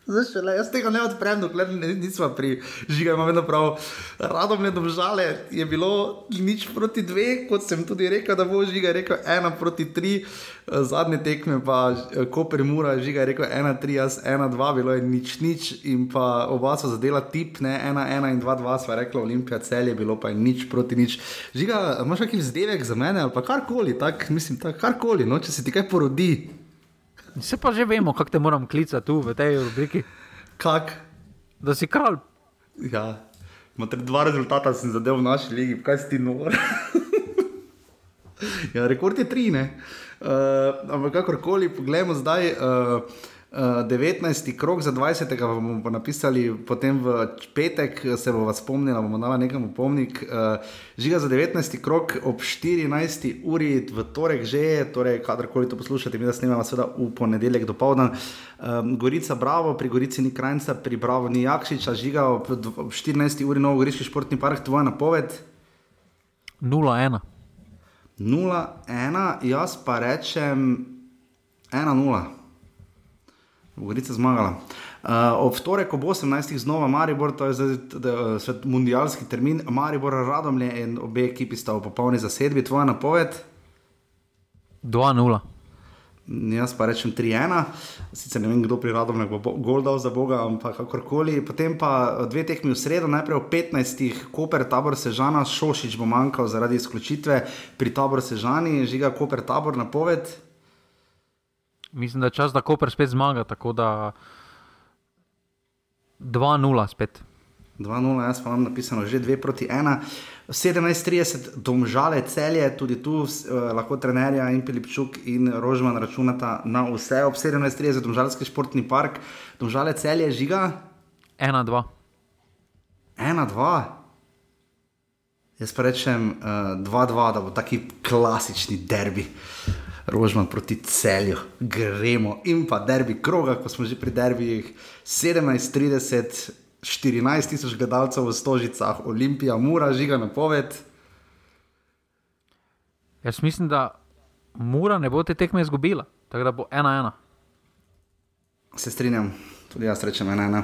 Zdaj, šele, jaz tega ne odprem, dokler nismo pri žigu, imamo vedno prav. Radom je domžale, je bilo nič proti dve, kot sem tudi rekel, da bo žiga rekel ena proti tri, zadnje tekme pa Koper Mura, žiga je rekel ena, tri, jaz ena, dva, bilo je nič, nič in pa oba so zadela tip, ne ena, ena in dva, dva, sva rekla Olimpija, cel je bilo pa nič proti nič. Žiga, imaš kakšen vzdevek za mene ali pa karkoli, tak, mislim, tak, karkoli, no, če se ti kaj porodi. Se pa že vemo, kako te moram klicati tu v tej rubriki. Kak? Da si kralj. Ja, imate dva rezultata, sem zadev v naši ligi, kaj si ti nor. ja, rekord je tri, ne. Uh, ampak kakorkoli, poglejmo zdaj. Uh, 19. krok za 20. bomo napisali, potem v petek se bomo spomnili, bomo dali nekam upomnik. Uh, žiga za 19. krok ob 14. uri v torek že, torej kadarkoli to poslušate, mi da snemamo seveda v ponedeljek do povdan. Um, Gorica Bravo, pri Gorici ni Krajnca, pri Bravo ni Jakšiča, žiga ob, ob 14. uri Novogoriški športni park, tvoja napoved? 0-1. 0-1, jaz pa rečem 1-0. Gorica zmagala. Uh, ob torek ob 18. znova Maribor, to je zdaj svet mundialski termin, Maribor radomlje in obe ekipi sta v popolni zasedbi. Tvoja napoved? 2-0. Jaz pa rečem 3-1, sicer ne vem, kdo pri radomlju bo gol dal za Boga, ampak kakorkoli. Potem pa dve tekmi v sredo, najprej ob 15. Koper, tabor Sežana, Šošič bo manjkal zaradi izključitve pri tabor Sežani, žiga Koper, tabor napoved mislim, da je čas, da Koper spet zmaga. Tako da 2-0 spet. 2-0, jaz pa vam napisano že 2 proti 1. 17:30, domžale celje, tudi tu eh, lahko trenerja in Pilipčuk in Rožman računata na vse. Ob 17:30, domžalski športni park, domžale celje žiga. 1-2. 1-2. Jaz pa rečem 2-2, uh, da bo taki klasični derbi. Rožman proti celju, gremo in pa derbi kroga, ko smo že pri derbijih 17:30, 14 tisoč gledalcev v Stožicah, Olimpija, Mura, žiga na poved. Jaz mislim, da Mura ne bo te tekme izgubila, tako da bo ena ena. Se strinjam, tudi jaz rečem ena ena.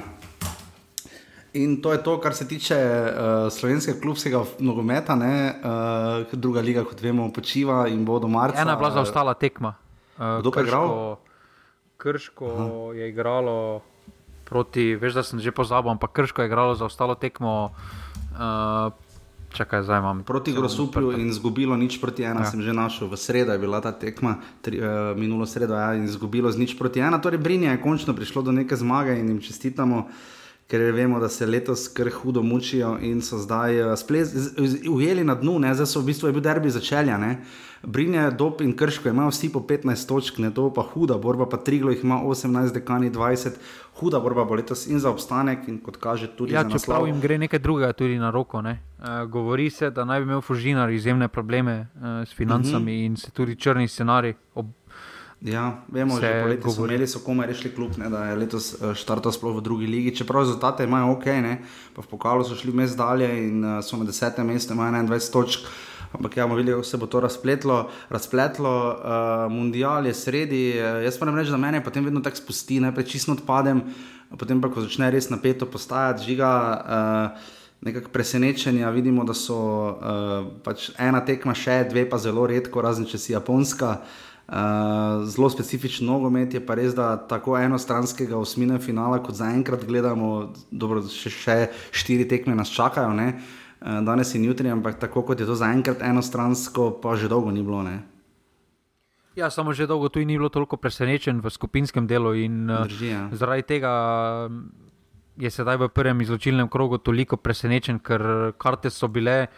In to je to, kar se tiče uh, slovenskega klubskega nogometa, uh, druga liga, kot vemo, počiva in bo do marca. Ena je bila zaostala tekma. Uh, Kdo pa je igral? Krško Aha. je igralo proti, veš, da sem že pozabil, ampak Krško je igralo za ostalo tekmo uh, Čakaj, zdaj imam. Proti Grosupju in izgubilo nič proti ena, ja. sem že našel. V sredo je bila ta tekma, tri, uh, minulo sredo ja, in izgubilo z nič proti ena. Torej, Brinja je končno prišlo do neke zmage in jim čestitamo. Ker vemo, da se letos kar hudo mučijo in so zdaj uh, ujeli na dnu, ne? zdaj so v bistvu bil derbi začelja. Brinje, Dop in Krško imajo vsi po 15 točk, ne to pa huda borba, pa Triglo jih ima 18, dekani 20, huda borba bo letos in za obstanek in kot kaže tudi ja, za naslov. Čeprav jim gre nekaj drugega tudi na roko. Uh, govori se, da naj bi imel Fužinar izjemne probleme uh, s financami uh mhm. -huh. in se tudi črni scenarij. Ob... Ja, vemo, že poleti so imeli, so komaj rešili klub, ne, da je letos štartal sploh v drugi ligi. Čeprav rezultate imajo ok, ne, pa v pokalu so šli mes dalje in uh, so na desetem mestu, imajo 21 točk. Ampak ja, bomo videli, kako se bo to razpletlo. razpletlo. Uh, mundial je sredi, uh, jaz moram reči, da me potem vedno tako spusti, najprej čisto odpadem, potem pa ko začne res napeto postajati, žiga. Uh, Nekako presenečenja, vidimo, da so uh, pač ena tekma še, dve pa zelo redko, razen če si japonska. Uh, zelo specifičen nogomet je pa res, da tako enostranskega osmine finala, kot zaenkrat gledamo, dobro, še, še štiri tekme nas čakajo. Uh, Eh, danes in jutri, ampak tako kot je to zaenkrat enostransko, pa že dolgo ni bilo. Ne? Ja, samo že dolgo tu ni bilo toliko presenečen v skupinskem delu in eh, Drži, ja. zaradi tega mm, je sedaj v prvem izločilnem krogu toliko presenečen, ker karte so bile.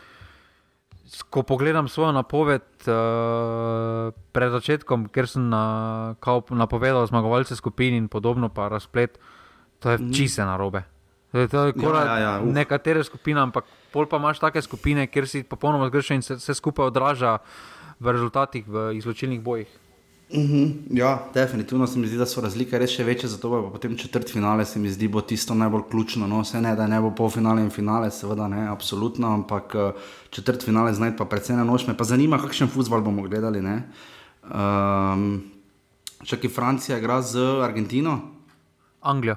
Ko pogledam svojo napoved uh, pred začetkom, ker sem na, napovedal zmagovalce skupin in podobno, pa razplet, to je mm. čise na robe. To je, to je ja, ja, ja, nekatere skupine, ampak pol pa imaš take skupine, kjer si popolnoma zgrešen in se vse skupaj odraža v rezultatih, v izločilnih bojih. Uh mhm, -huh. Ja, definitivno se mi zdi, da so razlike res še večje, zato pa potem četrt finale se mi zdi bo tisto najbolj ključno. No, vse ne, da ne bo pol finale in finale, seveda ne, absolutno, ampak eh, četrt finale znaj pa predvsem na noč me pa zanima, kakšen futbol bomo gledali. Um, Če ki Francija igra z Argentino? Anglija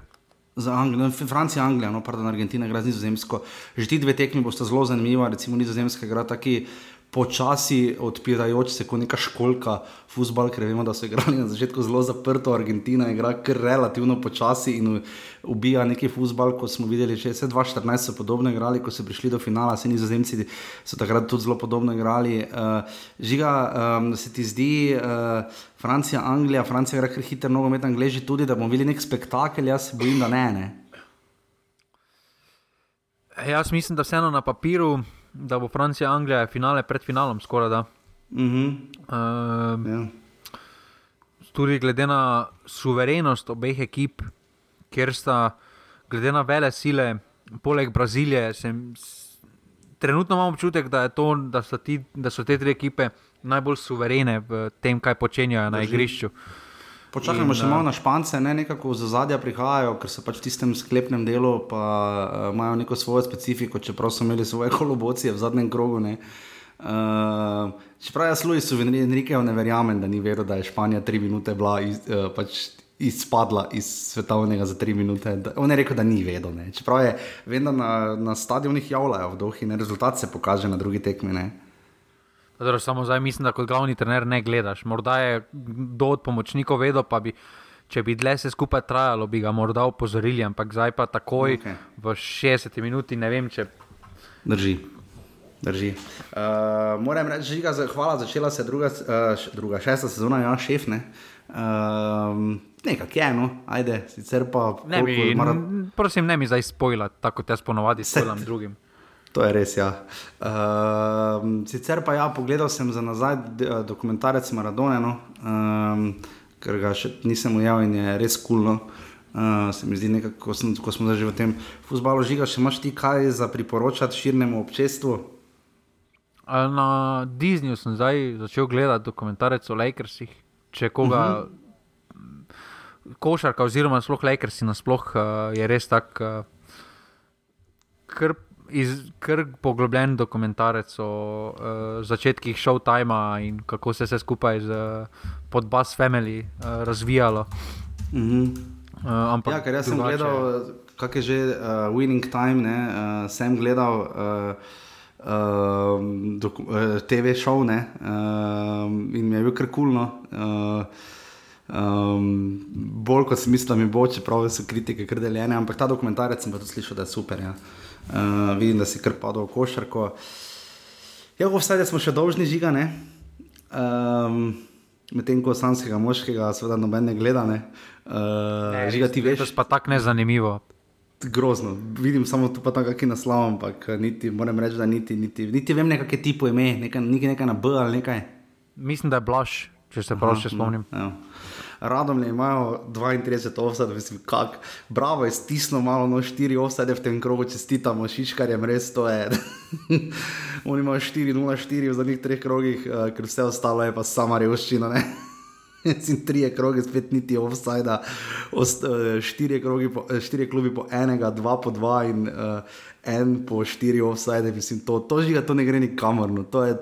za Anglijo, Francija, Anglija, no, pardon, Argentina, gre z Nizozemsko. Že ti dve tekmi bosta zelo zanimiva, recimo Nizozemska, gre taki počasi odpirajoč se kot neka školka, futbol, ker vemo, da so igrali na začetku zelo zaprto, Argentina igra kar relativno počasi in ubija neki futbol, kot smo videli, že 2014 so podobno igrali, ko so prišli do finala, se nizozemci so takrat tudi zelo podobno igrali. Uh, žiga, um, se ti zdi, uh, Francija, Anglija, Francija igra kar hitro, nogomet, Angleži tudi, da bomo videli nek spektakel, jaz se bojim, da ne. ne. Jaz mislim, da vseeno na papiru da bo Francija, Anglija, finale pred finalom, skoraj da. Uh -huh. uh, ja. Tudi glede na suverenost obeh ekip, ker sta, glede na vele sile, poleg Brazilije, sem, trenutno imam občutek, da, to, da, so ti, da so te tri ekipe najbolj suverene v tem, kaj počenjajo na igrišču. Uh, Počakajmo še malo na špance, ne nekako za zadnja prihajajo, ker so pač v tistem sklepnem delu, pa uh, imajo neko svojo specifiko, čeprav so imeli svoje kolobocije v zadnjem krogu. Uh, čeprav jaz Luisu Enrikeju ne verjamem, da ni veril, da je Španija tri minute bila iz, uh, pač izpadla iz svetovnega za tri minute. Da, on je rekel, da ni vedel. Ne. Čeprav je vedno na, na stadionih javljajo v dohi, ne rezultat se pokaže na drugi tekmi. Ne. Zdaj, samo zdaj mislim, da kot glavni trener ne gledaš. Morda je kdo od pomočnikov vedel, pa bi, če bi dlje se skupaj trajalo, bi ga morda opozorili, ampak zdaj pa takoj okay. v 60 minuti ne vem, če. Drži. Drži. Uh, moram reči, da je hvala, začela se druga, uh, druga šesta sezona, ja, šef. Ne? Uh, Nekaj je, no, ajde, sicer pa. Ne, mi, mara... Prosim, ne mi zdaj spojljati, tako kot jaz ponovadi spojljam drugim. To je res. Ja. Uh, sicer pa ja, pogledal sem za nazaj eh, dokumentarec Maradona, no, um, ker ga še nisem ujel in je res kulno. Uh, se mi zdi, nekako, ko, sem, ko smo že v tem fusbalu žiga, še imaš ti kaj za priporočati širnemu občestvu? Na Disneyju sem zdaj začel gledati dokumentarec o Lakersih. Če koga uh mhm. -huh. košarka, oziroma sploh Lakersi, nasploh uh, je res tak. Uh, kar poglobljen dokumentarec o uh, začetkih Showtima in kako se je vse skupaj z pod Buzz Family uh, razvijalo. Mm -hmm. uh, ampak, ja, ker jaz sem drugače... gledal, kako je že uh, Winning Time, ne, uh, sem gledal. Uh, Uh, uh, TV šov uh, in mi je bil kar kulno. Uh, um, bolj kot sem mislil, mi bo, čeprav so kritike kar deljene, ampak ta dokumentarec sem pa tudi slišal, da je super. Ja. Uh, vidim, da si kar padal v košarko. Ja, vse smo še dolžni žiga, ne. Um, Medtem ko slanskega moškega, seveda, noben ne gleda. Ne. Uh, Ne, žiga ti veš. To je pa tako nezanimivo. Grozno, vidim samo tu pa tam kakšen naslov, ampak niti, moram reči, da niti, niti, niti vem, nekaj tipo ime, nekaj, nekaj, nekaj na B ali nekaj. Mislim, da je blaš, če se prav še spomnim. Ja. Radomlje imajo 32 offset, mislim, kak. Bravo je stisnilo malo, no 4 offset v tem krogu, čestitamo šiškarjem, res to je. Oni imajo 4-0-4 v zadnjih treh krogih, uh, ker vse ostalo je pa sama revščina. Ne? Sin trije kroge, spet niti offside, štiri, krogi po, eh, štiri klubi po enega, dva po dva in uh, en po štiri offside. Mislim, to, to žiga, to ne gre nikamor, no. to, je,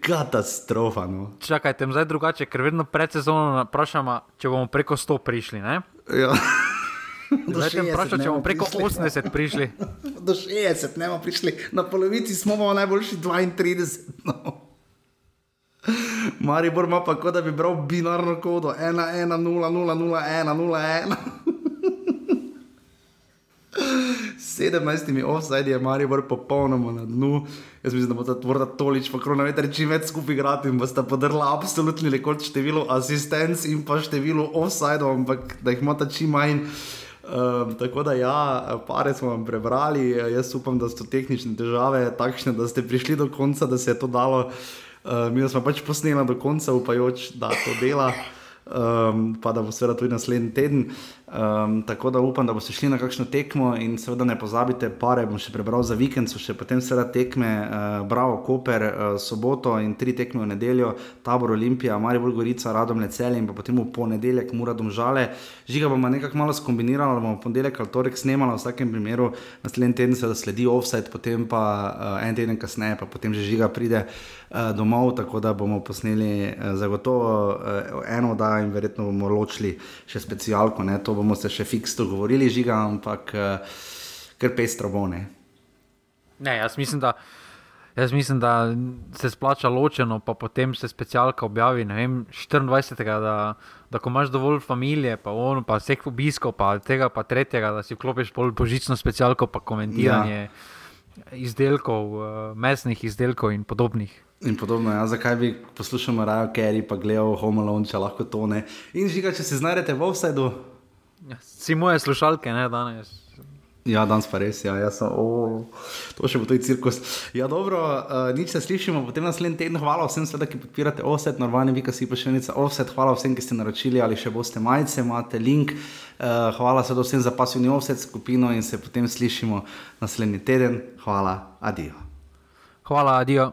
katastrofa. No. Čakajte, zdaj drugače, ker vedno pred sezono vprašamo, če bomo preko 100 prišli. Ne? Ja. Zdaj te vprašam, če bomo preko prišli. 80 prišli. Do 60 ne bomo prišli, na polovici smo pa najboljši 32. No. Maribor ima pa kot da bi bral binarno kodo 1, 1, 0, 0, 0, 1, 0, 1. 17 offside je Maribor popolnoma na dnu. Jaz mislim, da bo ta tvorda tolič, pa krona veter čim več skupaj igrati in boste podrla absolutni rekord število asistenc in pa število offside, ampak da jih imate čim manj. Um, tako da, ja, pare smo vam prebrali, jaz upam, da so tehnične težave takšne, da ste prišli do konca, da se je to dalo. Uh, mi smo pač posneli do konca, upajoč, da to dela, um, pa da bo seveda tudi naslednji teden. Um, tako da upam, da boste šli na kakšno tekmo in seveda ne pozabite, pare bom še prebral za vikend, so še potem seveda tekme, uh, Bravo, Koper, uh, soboto in tri tekme v nedeljo, tabor Olimpija, Maribor Gorica, Radomlje celje in potem v ponedeljek Mura Domžale. Žiga bomo nekako malo skombinirali, bomo ponedeljek ali torek snemali, v vsakem primeru naslednji teden se da sledi offset, potem pa uh, en teden kasneje, pa potem že žiga pride uh, domov, tako da bomo posneli uh, zagotovo uh, eno da in verjetno bomo ločili še specialko, ne, to bomo se še fiksno govorili, žiga, ampak uh, ker pestro bo ne. Ne, jaz mislim, da. Jaz mislim, da se splača ločeno, pa potem se specialka objavi vem, 24. Da, da ko imaš dovolj družine, pa, on, pa vseh obiskov, pa tega, pa tretjega, da si vklopiš božično specialko, pa komentiranje ja. izdelkov, uh, mesnih izdelkov in podobnih. In podobno, ja, zakaj bi poslušal Rajo Kerry, pa gledal Home Alone, če lahko to ne. In žiga, če se znajdete v offsetu. Ja, si moje slušalke, ne danes. Ja, danes pa res, ja, jaz sem, oh, to še bo tudi cirkus. Ja, dobro, uh, nič se slišimo, potem naslednji teden. Hvala vsem, sveda, ki podpirate offset, normalni vi, ki si pa še enica offset. Hvala vsem, ki ste naročili ali še boste majice, imate link. Uh, hvala seveda vsem za pasivni offset skupino in se potem slišimo naslednji teden. Hvala, adijo. Hvala, adijo.